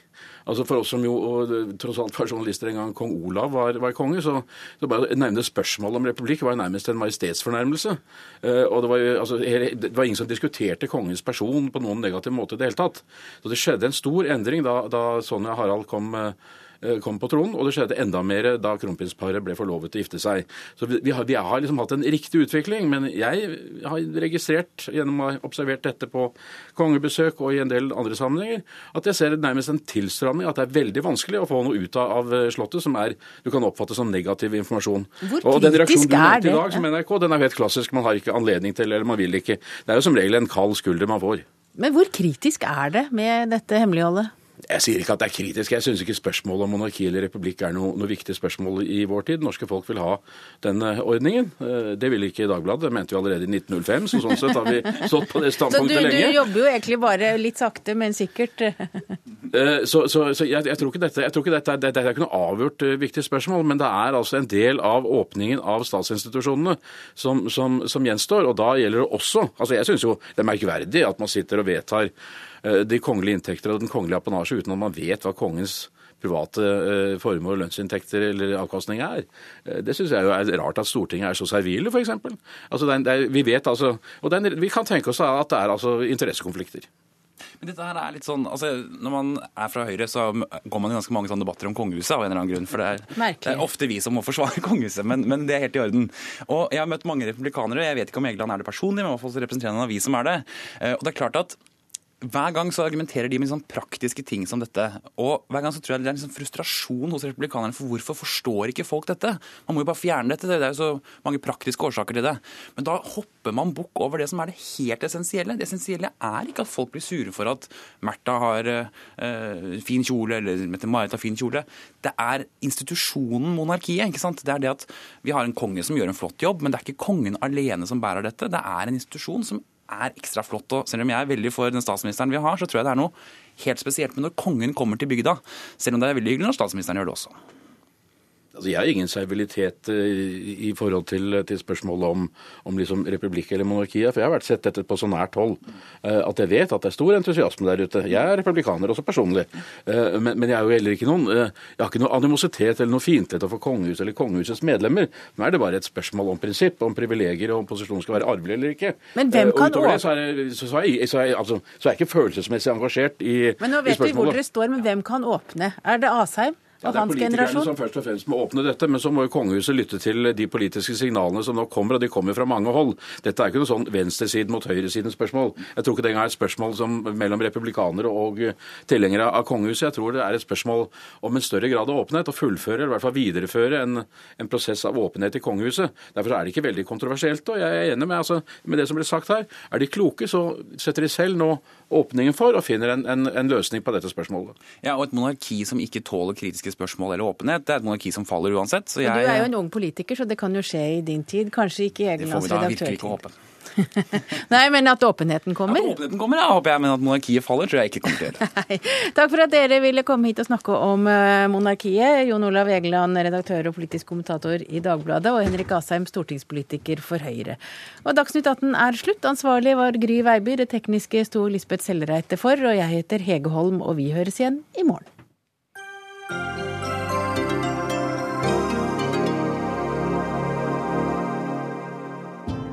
Altså For oss som jo og, tross alt var journalister en gang kong Olav var, var konge, så, så bare nevne spørsmålet om republikk var nærmest en majestetsfornærmelse. Uh, og det var, altså, det var ingen som diskuterte kongens person på noen negativ måte i det hele tatt. Så det skjedde en stor endring da, da Sonja Harald kom eh, kom på tronen, og det skjedde enda mer da kronprinsparet ble forlovet til å gifte seg. Så vi, vi, har, vi har liksom hatt en riktig utvikling, men jeg har registrert gjennom å ha observert dette på kongebesøk og i en del andre sammenhenger, at jeg ser nærmest en tilstramning, at det er veldig vanskelig å få noe ut av av Slottet som er, du kan oppfatte som negativ informasjon. Hvor og den reaksjonen du har nevnte i dag som NRK, den er helt klassisk. Man har ikke anledning til, eller man vil ikke. Det er jo som regel en kald skulder man får. Men hvor kritisk er det med dette hemmeligholdet? Jeg sier ikke at det er kritisk. Jeg syns ikke spørsmålet om monarki eller republikk er noe, noe viktig spørsmål i vår tid. Norske folk vil ha den eh, ordningen. Eh, Det ville ikke Dagbladet. Det mente vi allerede i 1905, så sånn sett har vi *laughs* stått på det Så du, standpunktet du lenge. jobber jo egentlig bare litt sakte, men sikkert. *laughs* Eh, Så, så, så jeg, jeg tror ikke dette, jeg tror ikke dette, dette er ikke noe avgjort viktig spørsmål, men det er altså en del av åpningen av statsinstitusjonene som, som, som gjenstår. Og da gjelder det også altså Jeg syns jo det er merkverdig at man sitter og vedtar de kongelige inntekter og den kongelige apanasje uten at man vet hva kongens private formål, formuer, lønnsinntekter eller avkastning er. Eh, Det syns jeg jo er rart at Stortinget er så servile, f.eks. Altså, det er- det er- vi vet altså, og det er vi kan tenke oss at det er altså interessekonflikter. Men dette her er litt sånn, altså Når man er fra Høyre, så går man i ganske mange sånne debatter om kongehuset av en eller annen grunn. For det er, det er ofte vi som må forsvare kongehuset, men, men det er helt i orden. Og Jeg har møtt mange republikanere, jeg vet ikke om Egeland er det personlig, men i hvert fall så representerer han en avis som er det. Eh, Og det er klart at hver gang så argumenterer de med sånn praktiske ting som dette. Og hver gang så tror jeg det er en sånn frustrasjon hos republikanerne for hvorfor forstår ikke folk dette? Man må jo bare fjerne dette, det er jo så mange praktiske årsaker til det. Men da hopper man bukk over det som er det helt essensielle. Det essensielle er ikke at folk blir sure for at Märtha har eh, fin kjole, eller Mette-Marit har fin kjole. Det er institusjonen monarkiet. ikke sant? Det er det at vi har en konge som gjør en flott jobb, men det er ikke kongen alene som bærer dette. Det er en institusjon som er ekstra flott. Og selv om jeg er veldig for den statsministeren vi har, så tror jeg det er noe helt spesielt med når kongen kommer til bygda. Selv om det er veldig hyggelig når statsministeren gjør det også. Altså, jeg har ingen servilitet i, i forhold til, til spørsmålet om, om liksom republikk eller monarki. For jeg har vært sett dette på så nært hold eh, at jeg vet at det er stor entusiasme der ute. Jeg er republikaner også personlig, Eh, men, men jeg er jo heller ikke noen eh, Jeg har ikke noe animositet eller noe fiendtlighet overfor kongehuset eller kongehusets medlemmer. Nå er det bare et spørsmål om prinsipp, om privilegier og om posisjonen skal være arvelig eller ikke. Men hvem kan og det så er, jeg- så, er jeg, så, er jeg, altså, så er jeg ikke følelsesmessig engasjert i, Men nå vet vi hvor dere står, men hvem kan åpne? Er det Asheim? Ja, det er politikerne som først og fremst må åpne dette, men så må jo kongehuset lytte til de politiske signalene som nå kommer, og de kommer fra mange hold. Dette er ikke noe sånn venstresiden mot høyresiden spørsmål. Jeg tror ikke det engang er et spørsmål som mellom republikanere og tilhengere av kongehuset. Jeg tror det er et spørsmål om en større grad av åpenhet, og fullføre, eller i hvert fall videreføre, en, en prosess av åpenhet i kongehuset. Derfor er det ikke veldig kontroversielt, og jeg er enig med, altså, med det som ble sagt her. Er de kloke, så setter de selv nå åpningen for og finner en, en, en løsning på dette spørsmålet. Ja, og et monarki som ikke tåler kritiske spørsmål eller åpenhet, det er et monarki som faller uansett. Så jeg, Du er jo en ung politiker, så det kan jo skje i din tid. Kanskje ikke i det får vi da virkelig ikke håpe. *laughs* Nei, men at åpenheten kommer. At åpenheten kommer, ja, håper jeg, men at monarkiet faller, tror jeg ikke kommer til *laughs* Nei. Takk for at dere ville komme hit og snakke om eh, monarkiet. Jon Olav Egeland, redaktør og politisk kommentator i Dagbladet, og Henrik Asheim, stortingspolitiker for Høyre. Og Dagsnytt 18 er slutt. Ansvarlig var Gry Veiby. Det tekniske sto Lisbeth Sellereite for, og jeg heter Hege Holm, og vi høres igjen i morgen.